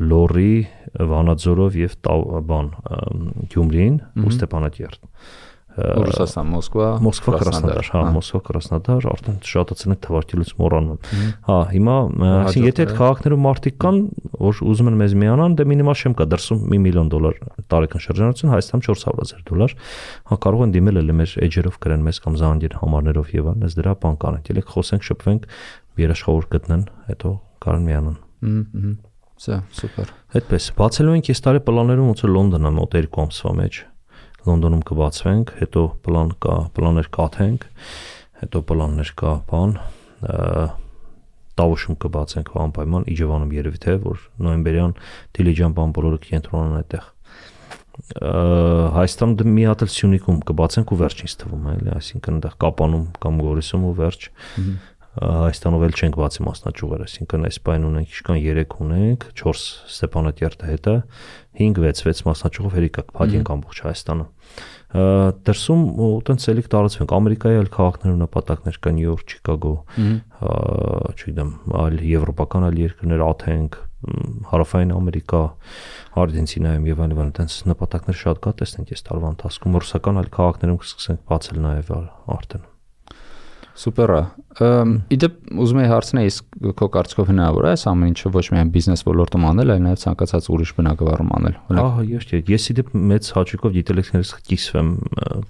Լորի, Վանաձորով եւ բան Գյումրին ու Ստեփանակերտ։ Ռուսաստան, Մոսկվա, Մոսկվա Կրասնոդար, հա, Մոսկվա Կրասնոդար, արդեն շատացել ենք թվարկելուց մոռանում։ Հա, հիմա, այսինքն եթե այդ քաղաքներում մարդիկ կան, որ ուզում են մեզ միանան, դե մինիմալ շեմ կա դրսում 1 միլիոն դոլար տարեկան շրջանառություն, Հայաստանում 400 000 դոլար։ Հա, կարող են դիմել էլ մեր էջերով գրեն մեզ կամ զանգեր համարներով եւ այլն, դրա բան կանենք։ Ելեք խոսենք, շփվենք, երաշխավոր գտնեն, հետո կարան միանան։ Հմ, Սա սուպեր։ Այդպես բացելու ենք այս տարի պլաններում ոնց որ Լոնդոնը մոտ 2 ամսվա մեջ Լոնդոնում կբացվենք, հետո պլան կա, պլաններ կաթենք, հետո պլաններ կա, բան Տավուշում կբացենք անպայման Իջևանում երևի թե որ նոյեմբերյան դիլիջան բան բոլորը կենտրոնան այդտեղ Հայաստանում դե մի հատ էլ Սյունիքում կբացենք ու վերջինս թվում է, էլի, այսինքն այնտեղ Կապանում կամ Գորիսում ու վերջ Հայաստանով էլ չենք բացի մասնաճյուղեր, այսինքն Իսպանիան ունենք իշքան 3 ունենք, 4 Ստեփանակերտը հետը, 5-6 մասնաճյուղով հերիքա կփակենք ամբողջ Հայաստանը։ Դրսում ուտենց էլիկ տարածվենք Ամերիկայի այլ քաղաքներում նպատակներ կա Նյու Յորք, Չիկագո, չգիտեմ, այլ եվրոպական այլ երկրներ Աթենք, Հարավային Ամերիկա, Արգենտինայում եւ այլն, այդպես նպատակներ շատ կա, տեսնենք այս տարվա ընթացքում ռուսական այլ քաղաքներում կսկսենք բացել նաեւ արդեն։ Սուպեր է։ Իդեպ ուզում եի հարցնել, իսկ քո կարծիքով հնարավոր է այս ամեն ինչը ոչ միայն բիզնես ոլորտում անել, այլ նաև ցանկացած ուրիշ բնակավարում անել։ Ահա, ես ես իդեպ մեծ հաճույքով դիտելեքներից կիսվեմ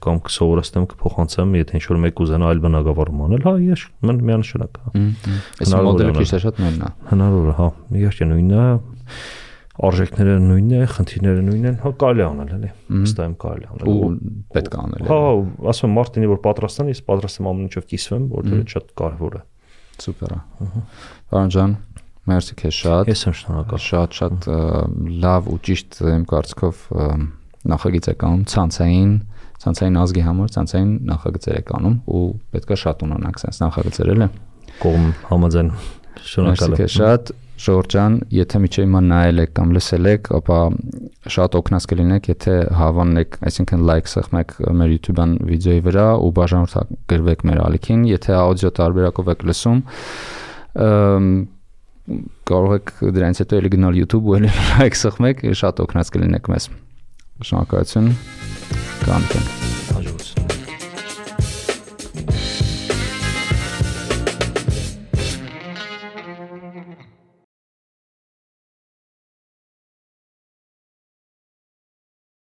կամ կսովորեմ կփոխանցեմ, եթե ինչ-որ մեկ ուզենա այլ բնակավարում անել, հա, ես միանշանակ։ Այս մոդելը քիչ է շատ նույնն է։ Հնարավոր է, հա։ Ես նույնն է արժեքները նույնն է, խնդիրները նույնն են, հա կարելի անել էլի։ Վստահ եմ կարելի անել։ Ու պետք է անել։ Հա, ասում եմ Մարտինի որ պատրաստան, ես պատրաստ եմ ամեն ինչով կիսվեմ, դա շատ կարևոր է։ Սուպեր է։ Պարոն ջան, մերսի քեզ շատ։ Ես եմ շնորհակալ։ Շատ շատ լավ ու ճիշտ իմ կարծիքով նախագիծ եք անում ցանցային ցանցային ազգի համար ցանցային նախագծեր եք անում ու պետքա շատ ունենանք sense նախագծեր էլի։ Կողմ համաձայն։ Շնորհակալ եմ։ Շատ Ժորժ ջան, եթե միջի հիմա նայել եք կամ լսել եք, ապա շատ օգնած կլինեք, եթե հավանեք, այսինքն լայք սեղմեք մեր YouTube-ան վիդեոյի վրա ու բաժանորդագրվեք մեր ալիքին, եթե աուդիո տարբերակով եք լսում, կարող եք դրանից հետո էլի գնալ YouTube ու էլի լայք սեղմեք, շատ օգնած կլինեք մեզ։ Շնորհակալություն։ Կանտենք։ Հաջողություն։